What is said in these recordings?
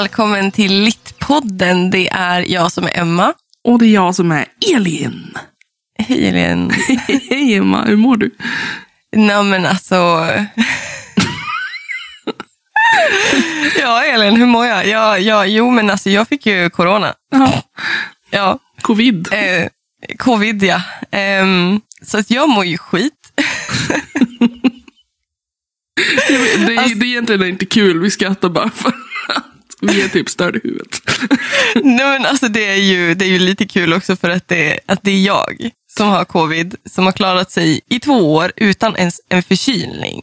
välkommen till Littpodden. Det är jag som är Emma. Och det är jag som är Elin. Hej Elin. Hej Emma, hur mår du? Nej men alltså. ja Elin, hur mår jag? Ja, ja, jo men alltså jag fick ju corona. Ja. Ja, Covid. eh, covid ja. Ehm, så att jag mår ju skit. Det, är- Alltså- det är egentligen inte kul, vi skrattar bara för vi är typ störda i huvudet. Nej men alltså det är ju, det är ju lite kul också för att det, att det är jag som har covid, som har klarat sig i två år utan ens en förkylning.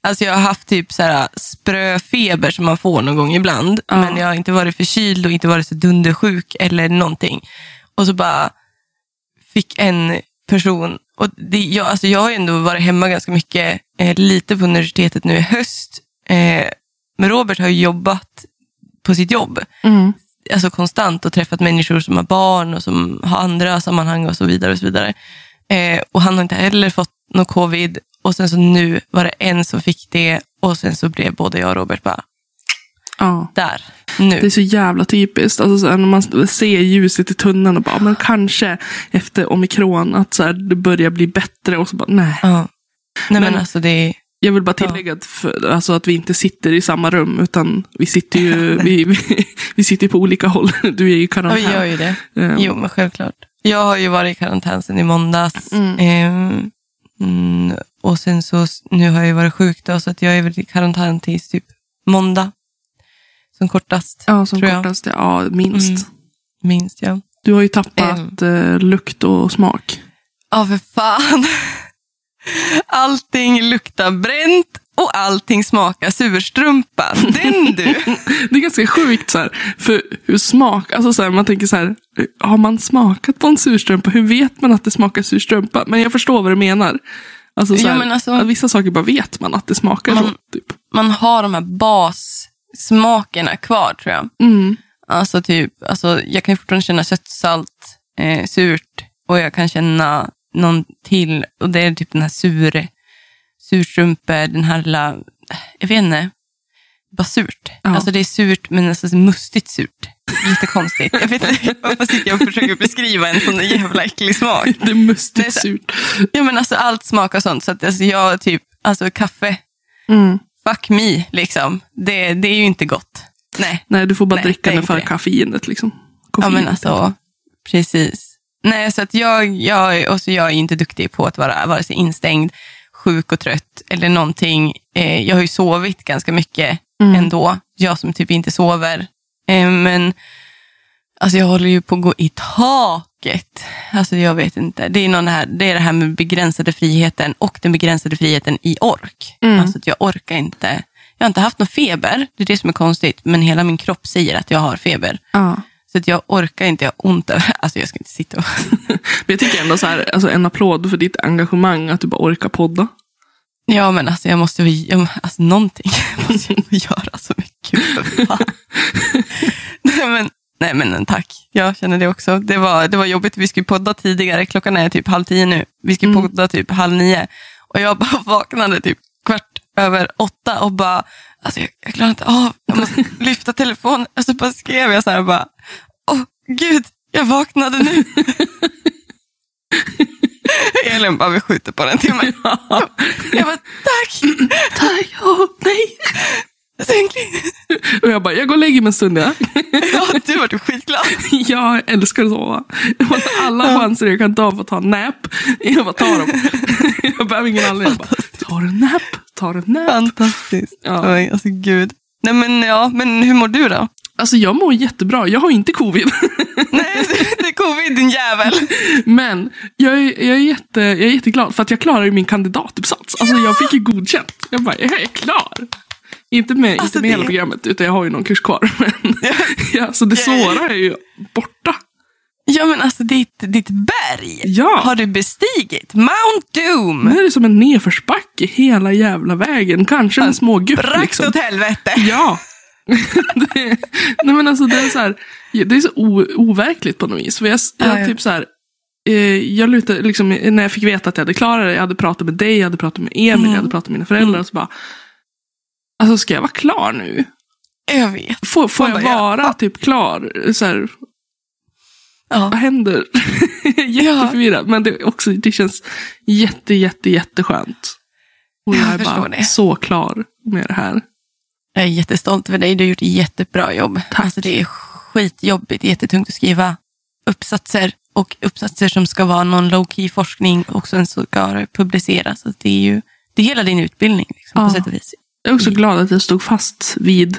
Alltså jag har haft typ så här spröfeber som man får någon gång ibland, Ja. men jag har inte varit förkyld och inte varit så dundersjuk eller någonting. Och så bara fick en person, och det, jag, alltså jag har ju ändå varit hemma ganska mycket, eh, lite på universitetet nu i höst, eh, men Robert har ju jobbat på sitt jobb Mm. alltså konstant och träffat människor som har barn och som har andra sammanhang och så vidare. Och så vidare. Eh, och han har inte heller fått någon covid. Och sen så nu var det en som fick det och sen så blev både jag och Robert bara Ja. där, Det är nu. så jävla typiskt. Alltså, så här, när man ser ljuset i tunneln och bara, men kanske efter omikron att så här, det börjar bli bättre. Och så bara, nej. Ja. Nej men, Men- alltså det är, Jag vill bara tillägga att, för, alltså, att vi inte sitter i samma rum. Utan vi sitter ju vi, vi, vi sitter på olika håll. Du är i ja, vi karantän. gör ju det. Ehm, Jo men självklart. Jag har ju varit i karantän sedan i måndags. Mm. Ehm, mm, och sen så, nu har jag ju varit sjuk då, så att jag är väl i karantän tills typ måndag. Som kortast, Ja, som tror jag. kortast. Ja, minst. Mm. minst ja. Du har ju tappat eh, lukt och smak. Ja, för fan. Allting luktar bränt och allting smakar surstrumpa. Den du. Det är ganska sjukt så här, för hur smak, alltså så här, man tänker så här, har man smakat på en surstrumpa, hur vet man att det smakar surstrumpa? Men jag förstår vad du menar. Alltså, så här, men alltså- vissa saker bara vet man att det smakar så. Man- Typ. Man har de här bassmakerna kvar tror jag. Mm. Alltså typ, alltså, jag kan fortfarande känna sött, salt, eh, surt och jag kan känna någon till och det är typ den här sur, surstrumpe, den här lilla, jag vet inte, bara surt. Ja. Alltså det är surt men nästan mustigt surt. Lite konstigt. Jag vet inte varför sitter jag och försöker beskriva en sån jävla äcklig smak. Det är Nej, mustigt så- surt. Ja men alltså allt smakar sånt så att alltså, jag typ, alltså kaffe, Mm. fuck me liksom. Det, det är ju inte gott. Nej. Nej, du får bara Nej, dricka den för det. kaffeinet liksom. Ja Koffeinet. men alltså, precis. Nej, så att jag, jag, och så jag är inte duktig på att vara vare sig instängd, sjuk och trött eller någonting. Eh, jag har ju sovit ganska mycket Mm. ändå. Jag som typ inte sover. Eh, men alltså jag håller ju på att gå i taket. Alltså jag vet inte. Det är, någon här, det är det här med begränsade friheten och den begränsade friheten i ork. Mm. Alltså att jag orkar inte. Jag har inte haft någon feber, det är det som är konstigt. Men hela min kropp säger att jag har feber. Ja. Så att jag orkar inte, jag har ont över, alltså jag ska inte sitta och... Men jag tycker ändå så här, alltså en applåd för ditt engagemang, att du bara orkar podda. Ja men alltså jag måste jag, alltså någonting måste jag göra så mycket för fan. nej, men, nej men tack, jag känner det också. Det var, det var jobbigt, vi skulle podda tidigare, klockan är typ halv tio nu. Vi skulle Mm. podda typ halv nio. Och jag bara vaknade typ kvart över åtta och bara, alltså jag, jag klarar inte av, jag måste lyfta telefonen. Och så bara skrev jag så här bara, åh gud, jag vaknade nu. Elin bara, vi skjuter på den timmen. Jag bara, tack! Tack, ja, nej. Och jag bara, jag går och lägger mig en stund. Ja. Ja, du var typ skitglad. Jag älskar att sova. Alla chanser jag kan ta för att ta en nap. Jag bara tar dem. Jag behöver ingen anledning. Jag bara, tar en nap, tar en nap. Fantastiskt. Ja. Oj, alltså gud. Nej men ja, men hur mår du då? Alltså jag mår jättebra. Jag har inte covid. Nej, det är covid din jävel. Men jag är, jag, är jätte, jag är jätteglad för att jag klarade min kandidatuppsats. Alltså jag fick ju godkänt. Jag bara, jag är klar. Inte med, Alltså, inte med det- hela programmet, utan jag har ju någon kurs kvar. Men, ja, så det svåra är ju borta. Ja men alltså ditt, ditt berg Ja. har du bestigit. Mount Doom. Nu är det som en nedförsbacke hela jävla vägen. Kanske en små gupp Brakt liksom. åt helvete. Ja. det, nej men alltså det är så här, det är så o, overkligt på något vis. För jag, jag Ja, ja. typ så här, eh, jag lutade, liksom, när jag fick veta att jag hade klarat det, jag hade pratat med dig, jag hade pratat med Emil, Mm. jag hade pratat med mina föräldrar och så bara, alltså ska jag vara klar nu? Jag vet. Får, får jag bara, ja. vara typ klar? Så här, Ja. vad händer? Jätteförvirrad. Men det, också, det känns jätte, jätte, jätteskönt. Och jag, Jag är bara det. så klar med det här. Jag är jättestolt över dig. Du har gjort ett jättebra jobb. Tack. Alltså, det är skitjobbigt, jättetungt att skriva uppsatser. Och uppsatser som ska vara någon low key forskning och sen så ska det publiceras. Så det är ju det är hela din utbildning liksom, Ja. på sätt och vis. Jag är också glad att jag stod fast vid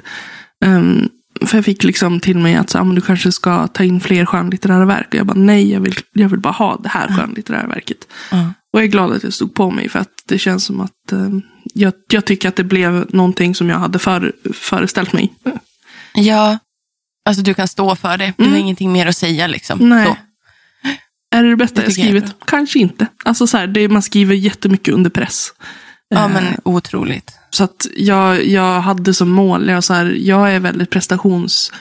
ehm, för jag fick liksom till mig att så, ah, men du kanske ska ta in fler skönlitterära verk. Och jag bara nej, jag vill, jag vill bara ha det här skönlitterära verket. Ja. Och jag är glad att jag stod på mig för att det känns som att ehm, jag, jag tycker att det blev någonting som jag hade för, föreställt mig. ja, alltså du kan stå för det. Du har Mm. ingenting mer att säga liksom. Nej. Så. Är det det bästa Det jag tycker jag skrivit? Kanske inte. Alltså så här, det, man skriver jättemycket under press. Ja, Eh, men otroligt. Så att jag, jag hade som mål, jag, så här, jag är väldigt prestations...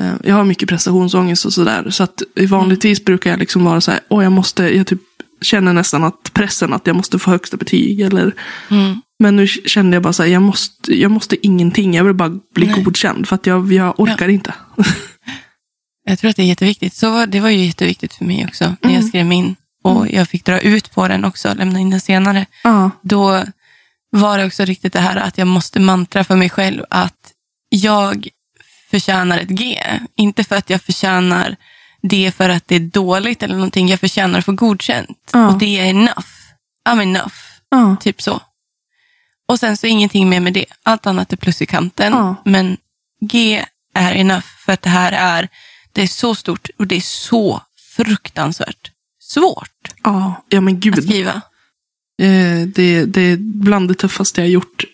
eh, Jag har mycket prestationsångest och sådär. Så att vanligtvis brukar jag liksom vara så här, åh jag måste, jag typ känner nästan att pressen att jag måste få högsta betyg. Eller, Mm. men nu kände jag bara så här, jag måste, jag måste ingenting. Jag vill bara bli Nej. godkänd för att jag, jag orkar inte. Jag tror att det är jätteviktigt. Så var- det var ju jätteviktigt för mig också när jag Mm. skrev min. Och jag fick dra ut på den också, lämna in den senare. Ja, Då var det också riktigt det här att jag måste mantra för mig själv att jag förtjänar ett G. Inte för att jag förtjänar det för att det är dåligt eller någonting. Jag förtjänar att få godkänt. Ja. Och det är enough. I'm enough. ja, Typ så. Och sen så ingenting mer med det. Allt annat är plus i kanten. Ja. Men G är enough för att det här är, det är så stort och det är så fruktansvärt svårt ja, ja men att gud. skriva. Eh, det, det är bland det tuffaste jag gjort.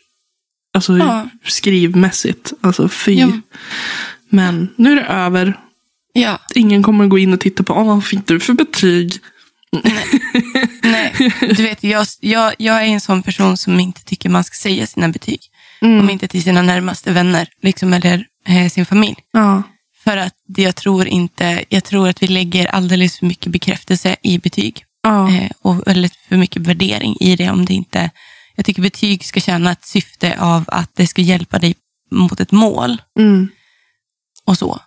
Alltså Ja. skrivmässigt. Alltså fy. Ja. Men nu är det över. Ja, Ingen kommer gå in och titta på, vad fick du för betyg? nej. Du vet, jag, jag, jag är en sån person som inte tycker man ska säga sina betyg. Mm. Om inte till sina närmaste vänner liksom, eller eh, sin familj. Ja, För att jag tror inte, jag tror att vi lägger alldeles för mycket bekräftelse i betyg. Ja, eh, och väldigt för mycket värdering i det. om det inte... Jag tycker betyg ska känna ett syfte av att det ska hjälpa dig mot ett mål mm, och så.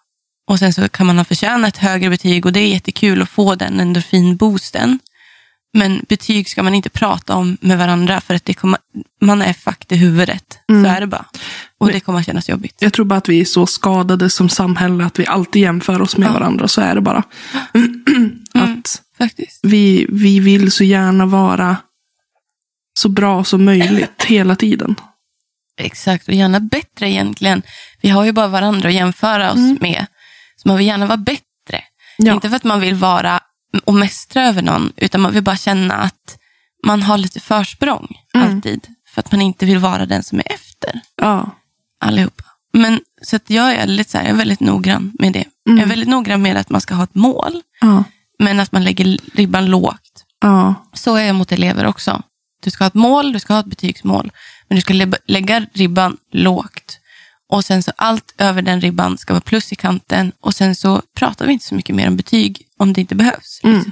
Och sen så kan man ha förtjänat ett högre betyg och det är jättekul att få den endorfinboosten. Men betyg ska man inte prata om med varandra för att det kommer, man är fucked i huvudet. Mm. Så är det bara. Och det kommer att kännas jobbigt. jag tror bara att vi är så skadade som samhälle att vi alltid jämför oss med Ja. varandra. Så är det bara. att Faktiskt. vi, vi vill så gärna vara så bra som möjligt hela tiden. Exakt, och gärna bättre egentligen. Vi har ju bara varandra att jämföra oss med. Så man vill gärna vara bättre. Ja. Inte för att man vill vara och mästra över någon, utan man vill bara känna att man har lite försprång alltid. För att man inte vill vara den som är efter Ja, allihopa. Men, så att jag, är lite så här, jag är väldigt noggrann med det. Jag är väldigt noggrann med att man ska ha ett mål, ja, men att man lägger ribban lågt. ja, Så är jag mot elever också. Du ska ha ett mål, du ska ha ett betygsmål, men du ska lä- lägga ribban lågt. Och sen så allt över den ribban ska vara plus i kanten och sen så pratar vi inte så mycket mer om betyg om det inte behövs. liksom.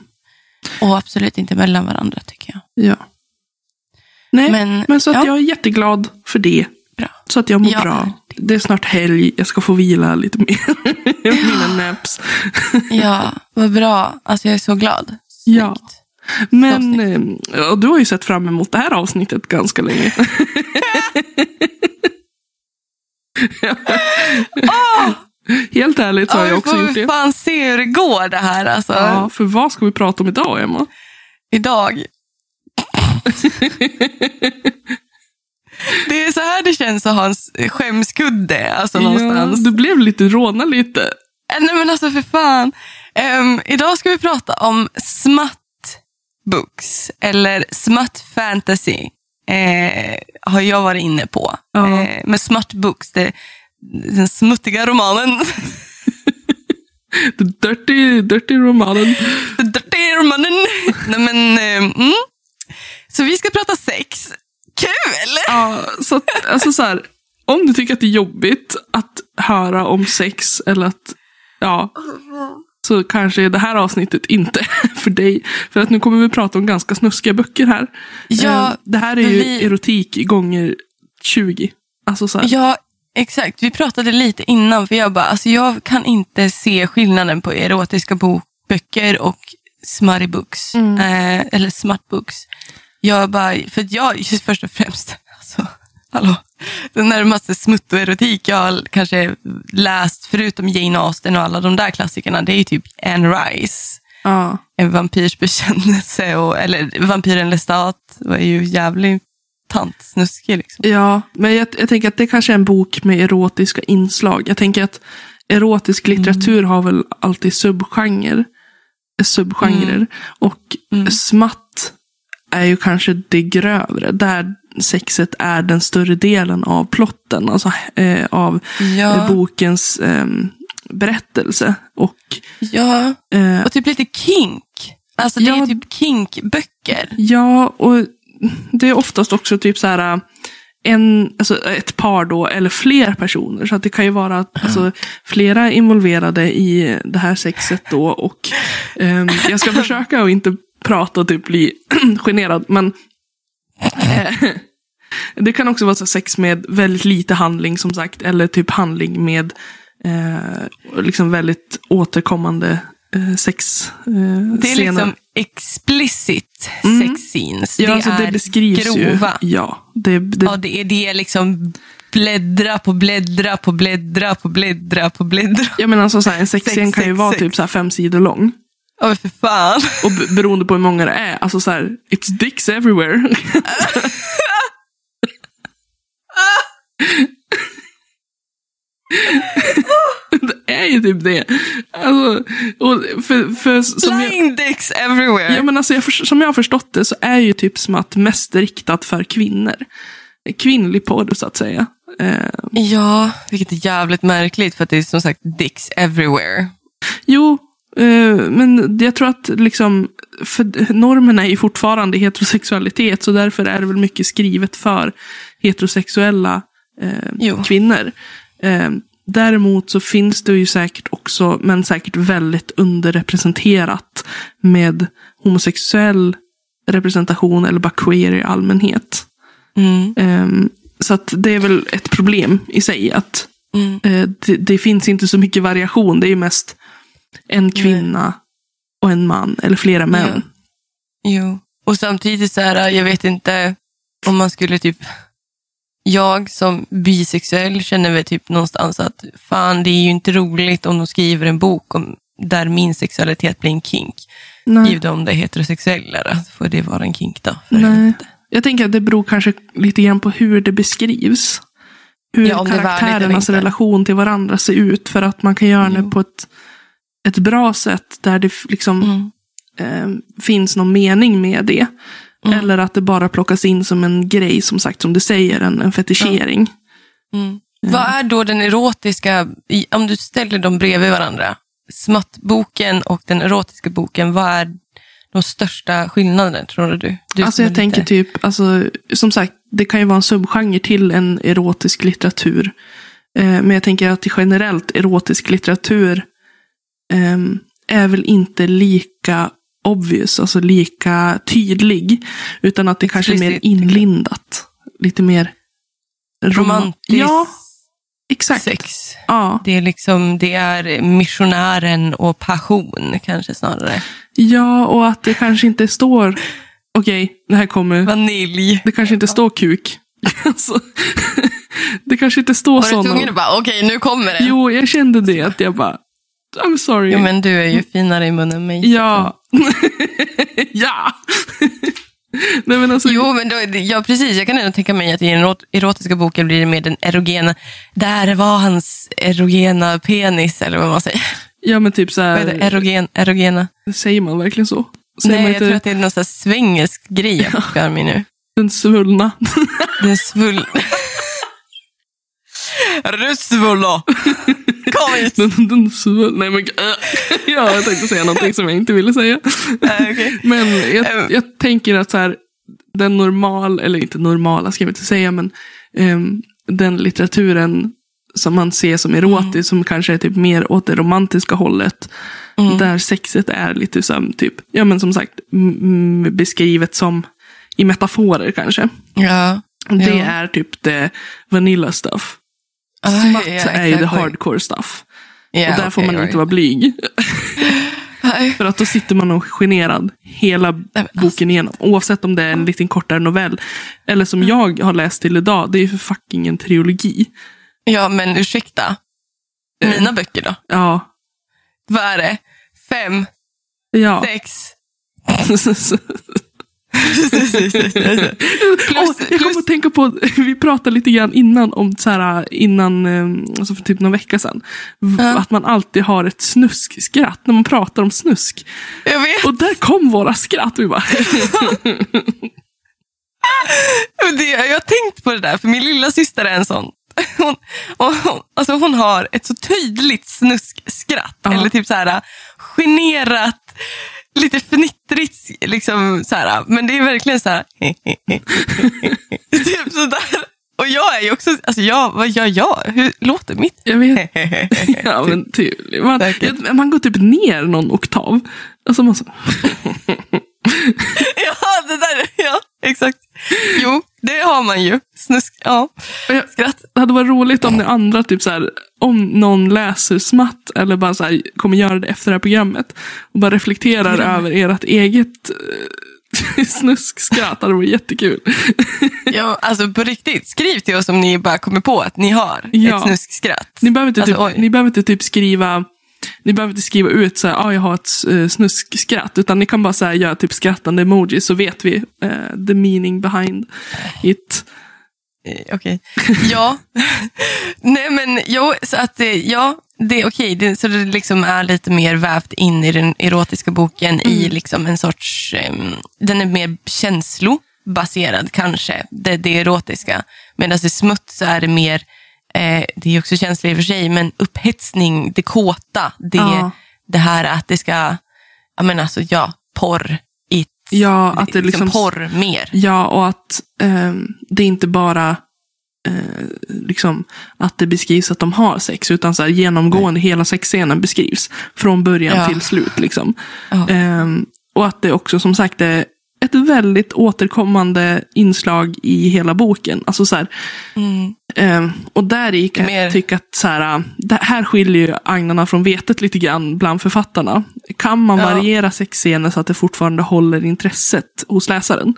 Och absolut inte mellan varandra tycker jag. ja. Nej, men, Men, så att ja. jag är jätteglad för det. Bra. Så att jag mår Ja. bra. Det är snart helg, jag ska få vila lite mer. Mina naps. Ja, vad bra. Alltså jag är så glad. Ja. Snyggt. Men eh, och du har ju sett fram emot det här avsnittet ganska länge. Helt ärligt så har Ja, jag vi också får gjort det. fan se hur det går det här alltså. Ja, för vad ska vi prata om idag, Emma? Idag. Det är så här det känns att ha en skämskudde alltså någonstans. Ja, du blev lite råna lite. Äh, Nej men alltså för fan. Ehm, idag ska vi prata om smut books eller smut fantasy. Eh, har jag varit inne på. Ja. Eh, med smut books, det, den smuttiga romanen. The dirty, dirty romanen. Dirty romanen. Nej men, eh, mm. Så vi ska prata så att, alltså så här, om du tycker att det är jobbigt att höra om sex eller att, ja, så kanske det här avsnittet inte för dig. För att nu kommer vi prata om ganska snuskiga böcker här. Ja, Eh, det här är ju vi- erotik gånger 20. Alltså så här, Ja, Exakt, vi pratade lite innan för jag bara, alltså jag kan inte se skillnaden på erotiska böcker och smutty books. Mm. Eh, eller smart books. Jag bara, för jag, just först och främst, alltså, hallå, den närmaste smutt och erotik jag har kanske läst, förutom Jane Austen och alla de där klassikerna, det är ju typ Anne Rice. Ja. En vampyrs bekännelse, och, eller Vampyren Lestat var ju jävligt tantsnuskig. Liksom. Ja, men jag, jag tänker att det kanske är en bok med erotiska inslag. Jag tänker att erotisk litteratur har väl alltid subgenrer. Subgenrer. Och Mm. smatt är ju kanske det grövre. Där sexet är den större delen av plotten. Alltså eh, av Ja. eh, bokens eh, berättelse. Och Ja, eh, och typ lite kink. Alltså det Ja. är typ kinkböcker. Ja, och det är oftast också typ så här en, alltså ett par då, eller fler personer. Så att det kan ju vara alltså, flera involverade i det här sexet då. Och ehm, jag ska försöka att inte prata och typ bli generad. Men eh, det kan också vara så sex med väldigt lite handling som sagt. Eller typ handling med eh, liksom väldigt återkommande eh, sex eh, Det är scener. liksom explicit Mm. sex scenes. Ja, det alltså är det beskrivs grova. ju. Ja, det, det, Ja, det är, det liksom bläddra på bläddra på bläddra på bläddra på bläddra. jag menar alltså så här, en sexscen Sex, kan ju sex, vara sex. typ så fem sidor lång. Ja, för fan. Och be- beroende på hur många det är. Alltså så här, it's dicks everywhere. det är ju typ det. Alltså, och för, för, som jag, Line dicks everywhere. ja, men alltså jag, som jag har förstått det så är ju typ smatt mest riktat för kvinnor. Kvinnlig porr så att säga. Eh, Ja, vilket är jävligt märkligt för att det är som sagt dicks everywhere. Jo, men jag tror att liksom, för normen är ju fortfarande heterosexualitet, så därför är det väl mycket skrivet för heterosexuella eh, kvinnor. Eh, däremot så finns det ju säkert också, men säkert väldigt underrepresenterat med homosexuell representation eller bara queer i allmänhet. Mm. Eh, så att det är väl ett problem i sig att Mm. Eh, det, det finns inte så mycket variation. Det är ju mest en kvinna och en man, eller flera män. Jo. Och samtidigt så här, jag vet inte om man skulle typ... Jag som bisexuell känner väl typ någonstans att fan, det är ju inte roligt om de skriver en bok om där min sexualitet blir en kink. Nej. Givet om det är heterosexuella, då får det vara en kink då. Nej. Jag tänker att det beror kanske lite grann på hur det beskrivs. Hur Ja, det karaktärernas relation till varandra ser ut. För att man kan göra det Jo. på ett, ett bra sätt där det liksom Mm. eh, finns någon mening med det. Mm. Eller att det bara plockas in som en grej, som sagt, som du säger, en, en fetischering. Mm. Vad är då den erotiska, om du ställer dem bredvid varandra, smattboken och den erotiska boken, vad är de största skillnaderna tror du? du alltså jag tänker lite- typ, alltså, som sagt, det kan ju vara en subgenre till en erotisk litteratur. Eh, men jag tänker att generellt erotisk litteratur är väl inte lika obvious, alltså lika tydlig. Utan att det kanske är mer inlindat. Lite mer rom- romantisk Ja, exakt. sex. Ja, Det är liksom, det är missionären och passion kanske snarare. ja, och att det kanske inte står, okej, det här kommer, Vanilj. det kanske inte står kuk. Alltså, det kanske inte står Var du sådana. tvungen att bara, okej nu kommer det. Jo, jag kände det. Att jag bara, I'm sorry. Jo, men du är ju finare i munnen än mig. Ja. ja. Nej men alltså. Jo, men då, ja, precis. Jag kan ändå tänka mig att i den erot- erotiska boken blir det mer den erogena. Där var hans erogena penis, eller vad man säger. Ja men typ så Vad heter det? här. Erogen, erogena? Säger man verkligen så? Säger Nej, man jag tror att det är någon sån här svengelsk grej jag fick för mig nu. den svullna? Den svull... Du svulla! Kom den, den svullna. Nej men äh. Ja, jag tänkte säga någonting som jag inte ville säga. Nej, okej. Men jag, Ehm. jag tänker att så här, den normal, eller inte normala ska jag inte säga, men ehm, den litteraturen som man ser som erotisk, som kanske är typ mer åt det romantiska hållet. Mm. Där sexet är lite som, typ, ja men som sagt, beskrivet som i metaforer kanske. Ja. Det Ja. är typ det vanilla stuff. Smatt ja, är ju the hardcore stuff. Ja, och där får okej, man right. inte vara blyg. För att då sitter man och generad hela alltså. boken igenom. Oavsett om det är en liten kortare novell. Eller som jag har läst till idag, det är ju för fucking en trilogi. Ja, men ursäkta. Mina böcker då? Ja. Vad är det? Fem? Ja. Sex? Åh, jag kommer att tänka på, vi pratade lite grann innan om så här, innan, eh, alltså för typ någon vecka sedan. Ja. Att man alltid har ett snuskskratt när man pratar om snusk. Jag vet. Och där kom våra skratt. Vi bara, Det, jag har tänkt på det där, för min lilla syster är en sån. Hon, och hon, alltså hon har ett så tydligt snuskskratt. Ja. Eller typ så här generat, lite fnittrigt. Liksom så här, men det är verkligen så här. typ sådär. Och jag är ju också, alltså jag, vad gör jag? Hur låter mitt? jag vet. Ja, men typ, man, Säkert. man går typ ner någon oktav. Alltså man så, ja, det där, ja, exakt. Jo, det har man ju. Snusk, ja. Jag- Skratt. Det hade varit roligt om ni andra, typ så här, om någon läser smatt eller bara så här, kommer göra det efter det här programmet och bara reflekterar över ert eget eh, snuskskratt. Det varit jättekul. Ja, alltså på riktigt. Skriv till oss om ni bara kommer på att ni har Ja. ett snuskskratt. Ni behöver inte, Alltså, typ, oj. ni behöver inte typ skriva ni behöver inte skriva ut så här, ah, jag har ett eh, snuskskratt, utan ni kan bara så här, göra typ skrattande emoji så vet vi eh, the meaning behind it. Eh, Okej. Ja. Nej men jo, så att eh, ja, det är okej. Det, så det liksom är lite mer vävt in i den erotiska boken i liksom en sorts, em, den är mer känslobaserad kanske, det, det erotiska. Medan i smutt så är det mer, eh, det är också känsligt i och för sig, men upphetsning, det kåta, det, Ja. det här att det ska, ja men alltså ja, porr. Ja, att det liksom- porr mer. Ja, och att ehm, det inte bara eh, liksom, att det beskrivs att de har sex, utan så här, genomgående hela sexscenen beskrivs. Från början Ja. till slut. Liksom. Ja. Ehm, och att det också som sagt är ett väldigt återkommande inslag i hela boken. Alltså så här, Mm. ehm, och där kan jag tycka att så här, det här skiljer ju agnarna från vetet lite grann bland författarna. Kan man Ja. variera sexscener så att det fortfarande håller intresset hos läsaren?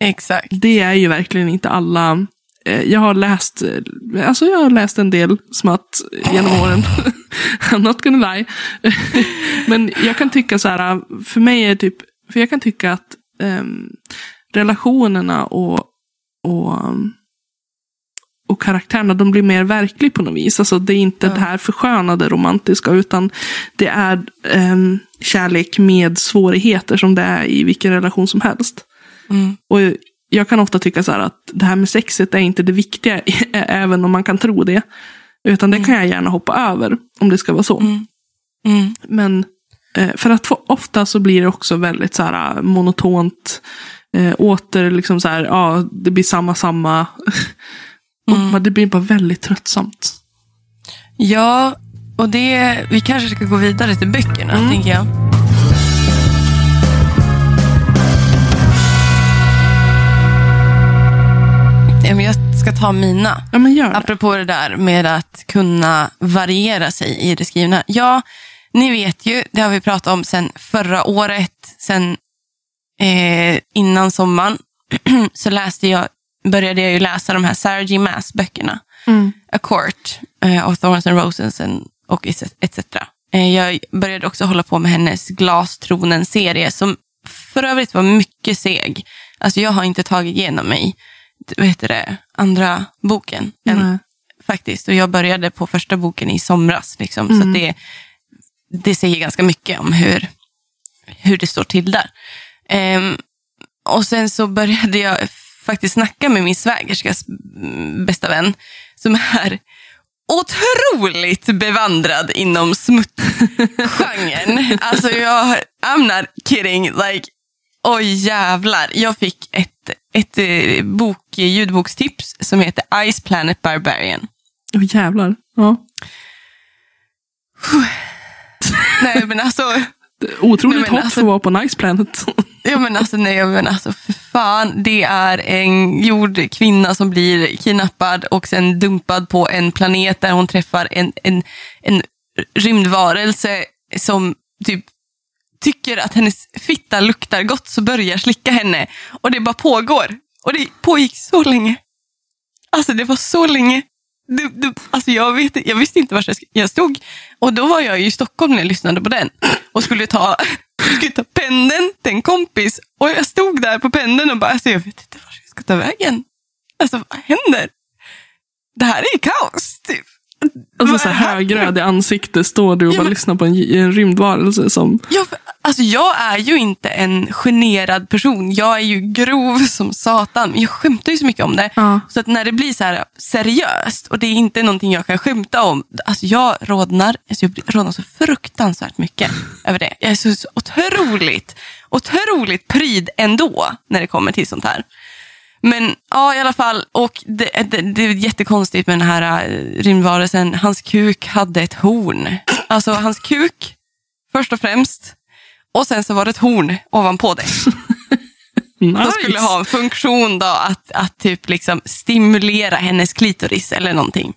Exakt. Det är ju verkligen inte alla. Eh, Jag har läst, eh, alltså jag har läst en del smatt genom åren. I'm not gonna lie. Men jag kan tycka så här, för mig är typ, för jag kan tycka att ehm, relationerna och, och, um, och karaktärerna, de blir mer verkliga på något vis. Alltså det är inte det här förskönade romantiska, utan det är ehm, kärlek med svårigheter som det är i vilken relation som helst. Mm. Och jag kan ofta tycka så att det här med sexet är inte det viktiga, även om man kan tro det. Utan det kan jag gärna hoppa över, om det ska vara så. Mm. Mm. Men eh, för att få, ofta så blir det också väldigt så här monotont. Eh, åter liksom så här, ja, det blir samma, samma. Mm. det blir bara väldigt tröttsamt. Ja, och det, vi kanske ska gå vidare till böckerna, Mm. tänker jag. Jag ska ta mina. Ja, men gör det. Apropå det där med att kunna variera sig i det skrivna. Ja, ni vet ju, det har vi pratat om sen förra året, sen eh, innan sommaren, så läste jag, började jag ju läsa de här Sarah J. Maas-böckerna. Mm. A Court eh, of Thorns and Roses and, och etc. Eh, jag började också hålla på med hennes Glastronen-serie som för övrigt var mycket seg. Alltså jag har inte tagit igenom mig, vad heter det, andra boken än, Nej. faktiskt. Och jag började på första boken i somras. Liksom, Så att det, det säger ganska mycket om hur, hur det står till där. Ehm, och sen så började jag faktiskt snacka med min svägerskas bästa vän som är otroligt bevandrad inom smuttgenren. alltså jag, I'm not kidding. Like, oj jävlar. Jag fick ett, ett eh, bok, ljudbokstips som heter Ice Planet Barbarian. Åh jävlar. Ja. Nej men alltså, Otroligt Nej, hot alltså- för att vara på Nice Planet. Ja men alltså nej, men alltså för fan. Det är en gjord kvinna som blir kidnappad och sen dumpad på en planet där hon träffar en, en, en rymdvarelse som typ tycker att hennes fitta luktar gott så börjar slicka henne. Och det bara pågår. Och det pågick så länge. Alltså det var så länge. Du, du, alltså jag, vet, jag visste inte var jag stod. Och då var jag i Stockholm när jag lyssnade på den. Och skulle ta, skulle ta pendeln till en kompis. Och jag stod där på pendeln och bara, alltså jag vet inte var jag ska ta vägen. Alltså vad händer? Det här är kaos, typ. Alltså så här högröd i ansiktet står du och Ja, bara men- lyssnar på en, en rymdvarelse som... Ja, för, alltså jag är ju inte en generad person. Jag är ju grov som satan. Jag skämtar ju så mycket om det. Ja. Så att när det blir så här seriöst och det är inte någonting jag kan skämta om. Alltså jag rodnar, alltså jag rodnar så fruktansvärt mycket över det. Jag är så, så otroligt, otroligt pryd ändå när det kommer till sånt här. Men ja, i alla fall. Och det, det, det är jättekonstigt med den här eh, rymdvarelsen. Hans kuk hade ett horn. Alltså hans kuk, först och främst. Och sen så var det ett horn ovanpå det. Nice. De skulle ha en funktion då att, att typ liksom stimulera hennes klitoris eller någonting.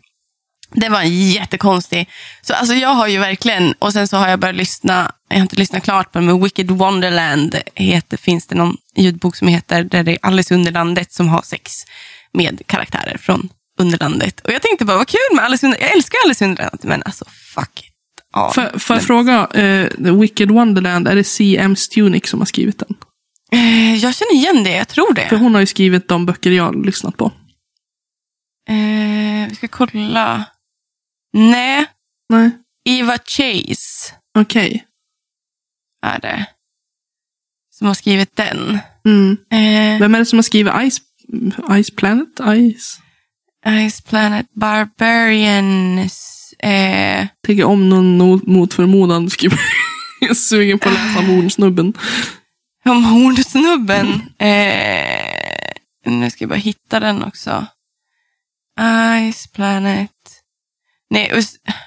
Det var jättekonstig. Så alltså jag har ju verkligen, och sen så har jag börjat lyssna, jag har inte lyssnat klart på den, men Wicked Wonderland heter, finns det någon ljudbok som heter, där det är Alice Underlandet som har sex med karaktärer från Underlandet. Och jag tänkte bara, vad kul med Alice Underlandet. Jag älskar Alice Underlandet, men alltså fuck it. Ja, Får får jag men- fråga, The Wicked Wonderland, är det C.M. Stunick som har skrivit den? Eh, jag känner igen det, jag tror För det. hon har ju skrivit de böcker jag har lyssnat på. Eh, vi ska kolla. Nej, Nej, Eva Chase okej. Är det. Som har skrivit den. Mm. Eh, Vem är det som har skrivit Ice, Ice Planet? Ice? Ice Planet Barbarians. Eh, Tänker om någon no- mot förmodan skulle jag är sugen på att läsa om Hornsnubben. om Hornsnubben. Eh, nu ska jag bara hitta den också. Ice Planet. Nej,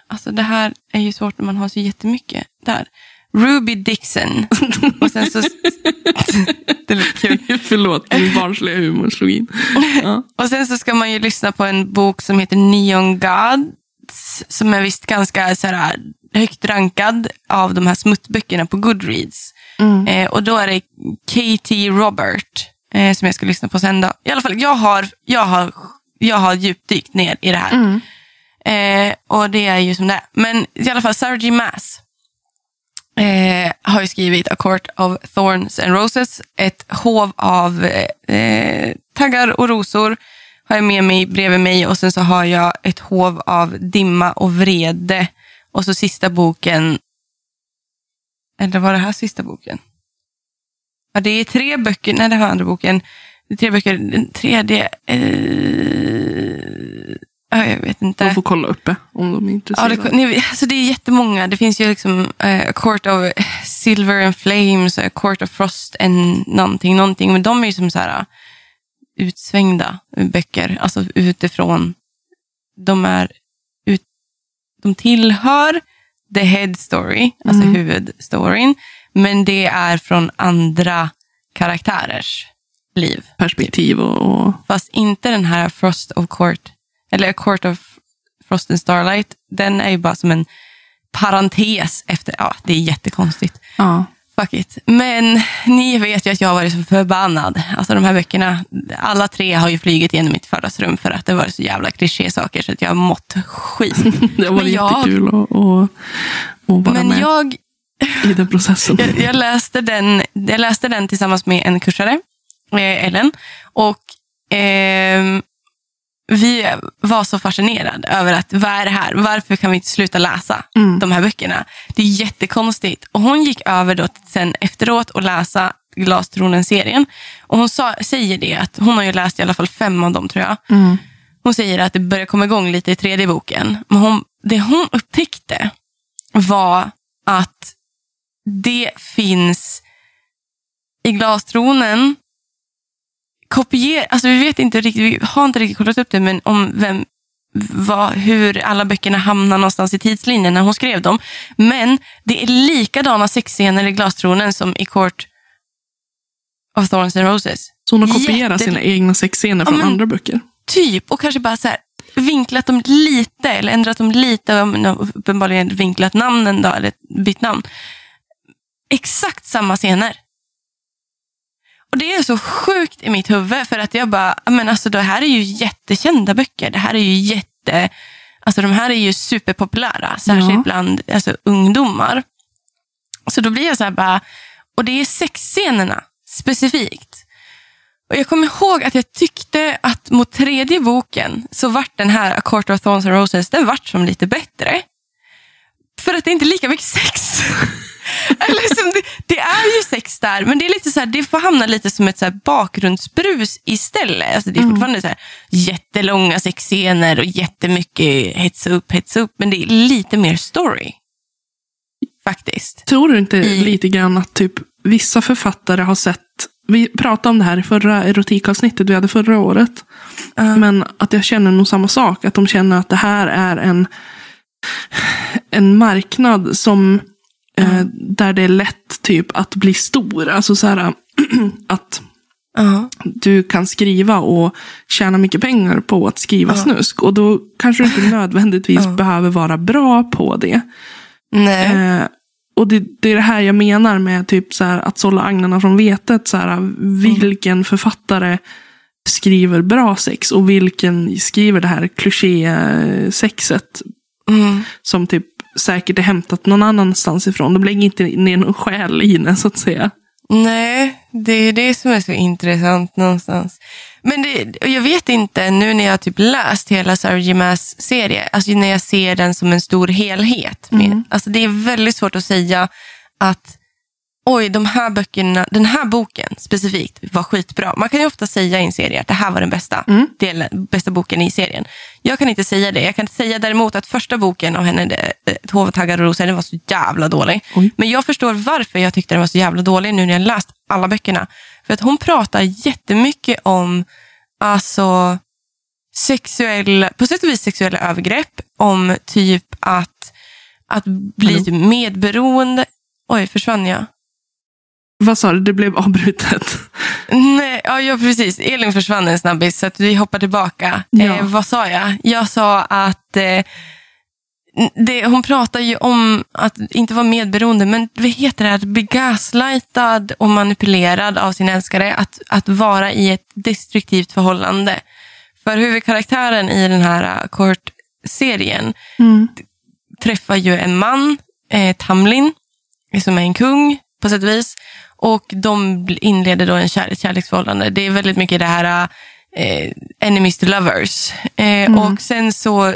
alltså det här är ju svårt när man har så jättemycket. Där. Ruby Dixon. Och sen så... det kul. Förlåt, min barnsliga humor slog in. Ja. Och sen så ska man ju lyssna på en bok som heter Neon Gods. Som är visst ganska så här, högt rankad av de här smuttböckerna på Goodreads. Mm. Eh, och då är det Katie Robert eh, som jag ska lyssna på sen. Då. I alla fall, jag har, jag har, jag har djupdykt ner i det här. Mm. Eh, och det är ju som det är. Men i alla fall, Sarah J. Maas eh, har ju skrivit A Court of Thorns and Roses. Ett hov av eh, eh, taggar och rosor har jag med mig bredvid mig. Och sen så har jag ett hov av dimma och vrede. Och så sista boken. Eller var det här sista boken? Ja, det är tre böcker. Nej, det var andra boken. Det är tre böcker. Den tredje... Eh, ja, jag vet inte. De får kolla uppe om de är Ja, intresserade. det, ni, alltså det är jättemånga. Det finns ju liksom A Court of Silver and Flames, A Court of Frost and någonting, någonting. Men de är ju som så här uh, utsvängda böcker. Alltså utifrån. De är ut, de tillhör the head story, alltså Mm. huvudstoryn. Men det är från andra karaktärers liv. Perspektiv och Fast inte den här Frost of Court, eller A Court of Frost and Starlight. Den är ju bara som en parentes efter, ja det är jättekonstigt. ja. Fuck it. Men ni vet ju att jag har varit så förbannad. Alltså de här böckerna, alla tre har ju flugit igenom mitt vardagsrum för att det var så jävla klichésaker så att jag har mått skit. Det var Men jag- jättekul att, att, vara Men med jag, i den processen. jag, jag, läste den, jag läste den tillsammans med en kursare, eh, Ellen. Och ehm, vi var så fascinerade över att vad är det här? Varför kan vi inte sluta läsa Mm. de här böckerna? Det är jättekonstigt. Och hon gick över då sen efteråt och läsa Glastronen-serien. Och hon sa, säger det att hon har ju läst i alla fall fem av dem tror jag. Mm. Hon säger att det börjar komma igång lite i tredje boken. Men hon, det hon upptäckte var att det finns i glastronen kopier, alltså vi vet inte riktigt, vi har inte riktigt kollat upp det, men om vem, vad, hur alla böckerna hamnar någonstans i tidslinjen när hon skrev dem. Men det är likadana sexscener i glastronen som i Court av Thorns and Roses. Så hon har kopierat Jätte- sina egna sexscener från Ja, andra böcker. Typ, och kanske bara så här, vinklat dem lite, eller ändrat dem lite, uppenbarligen vinklat namnen då, eller bytt namn. Exakt samma scener. Och det är så sjukt i mitt huvud, för att jag bara, men alltså det här är ju jättekända böcker. Det här är ju jätte, alltså de här är ju superpopulära, särskilt Ja. bland alltså, ungdomar. Så då blir jag så här bara, och det är sexscenerna specifikt. Och jag kommer ihåg att jag tyckte att mot tredje boken så vart den här A Court of Thorns and Roses, den vart som lite bättre. För att det är inte lika mycket sex. Eller som det, det är ju sex där, men det är lite så här, det får hamna lite som ett så bakgrundsbrus istället. Alltså det är fortfarande så här jättelånga sexscener och jättemycket hetsa upp, hetsa upp, men det är lite mer story. Faktiskt. Tror du inte I- lite grann att typ vissa författare har sett, vi pratade om det här i förra erotikavsnittet vi hade förra året, men att jag känner nog samma sak, att de känner att det här är en, en marknad som, eh, där det är lätt typ att bli stor, alltså så här att Ja. du kan skriva och tjäna mycket pengar på att skriva snusk. Och då kanske du inte nödvändigtvis behöver vara bra på det. Eh, och det, det är det här jag menar med typ så här, att sålla agnarna från vetet. Så här, vilken författare skriver bra sex och vilken skriver det här kliché-sexet Mm. som typ säkert är hämtat någon annanstans ifrån. De lägger inte ner någon själ i den så att säga. Nej, det är det som är så intressant någonstans. Men det, jag vet inte, nu när jag typ läst hela Sarah J. Maas serie, alltså när jag ser den som en stor helhet. Med, alltså det är väldigt svårt att säga att oj, de här böckerna, den här boken specifikt var skitbra. Man kan ju ofta säga i en serie att det här var den bästa, delen, bästa boken i serien. Jag kan inte säga det. Jag kan säga däremot att första boken av henne, det- Ett hov av taggar och rosor, den var så jävla dålig. Oj. Men jag förstår varför jag tyckte den var så jävla dålig nu när jag läst alla böckerna. För att hon pratar jättemycket om alltså, sexuella, på sätt och vis sexuella övergrepp, om typ att, att bli Hallå? typ medberoende. Oj, försvann jag? Vad sa du? Det blev avbrutet. Nej, ja, ja, precis. Elin försvann en snabbis, så vi hoppar tillbaka. Ja. Eh, vad sa jag? Jag sa att eh, det, hon pratar ju om att inte vara medberoende, men vad heter det? Att bli gaslightad och manipulerad av sin älskare. Att, att vara i ett destruktivt förhållande. För huvudkaraktären i den här uh, Court-serien Mm. träffar ju en man, eh, Tamlin, som är en kung på sätt och vis. Och de inleder då en kär, kärleksförhållande. Det är väldigt mycket det här eh, enemies to lovers. Eh, Och sen så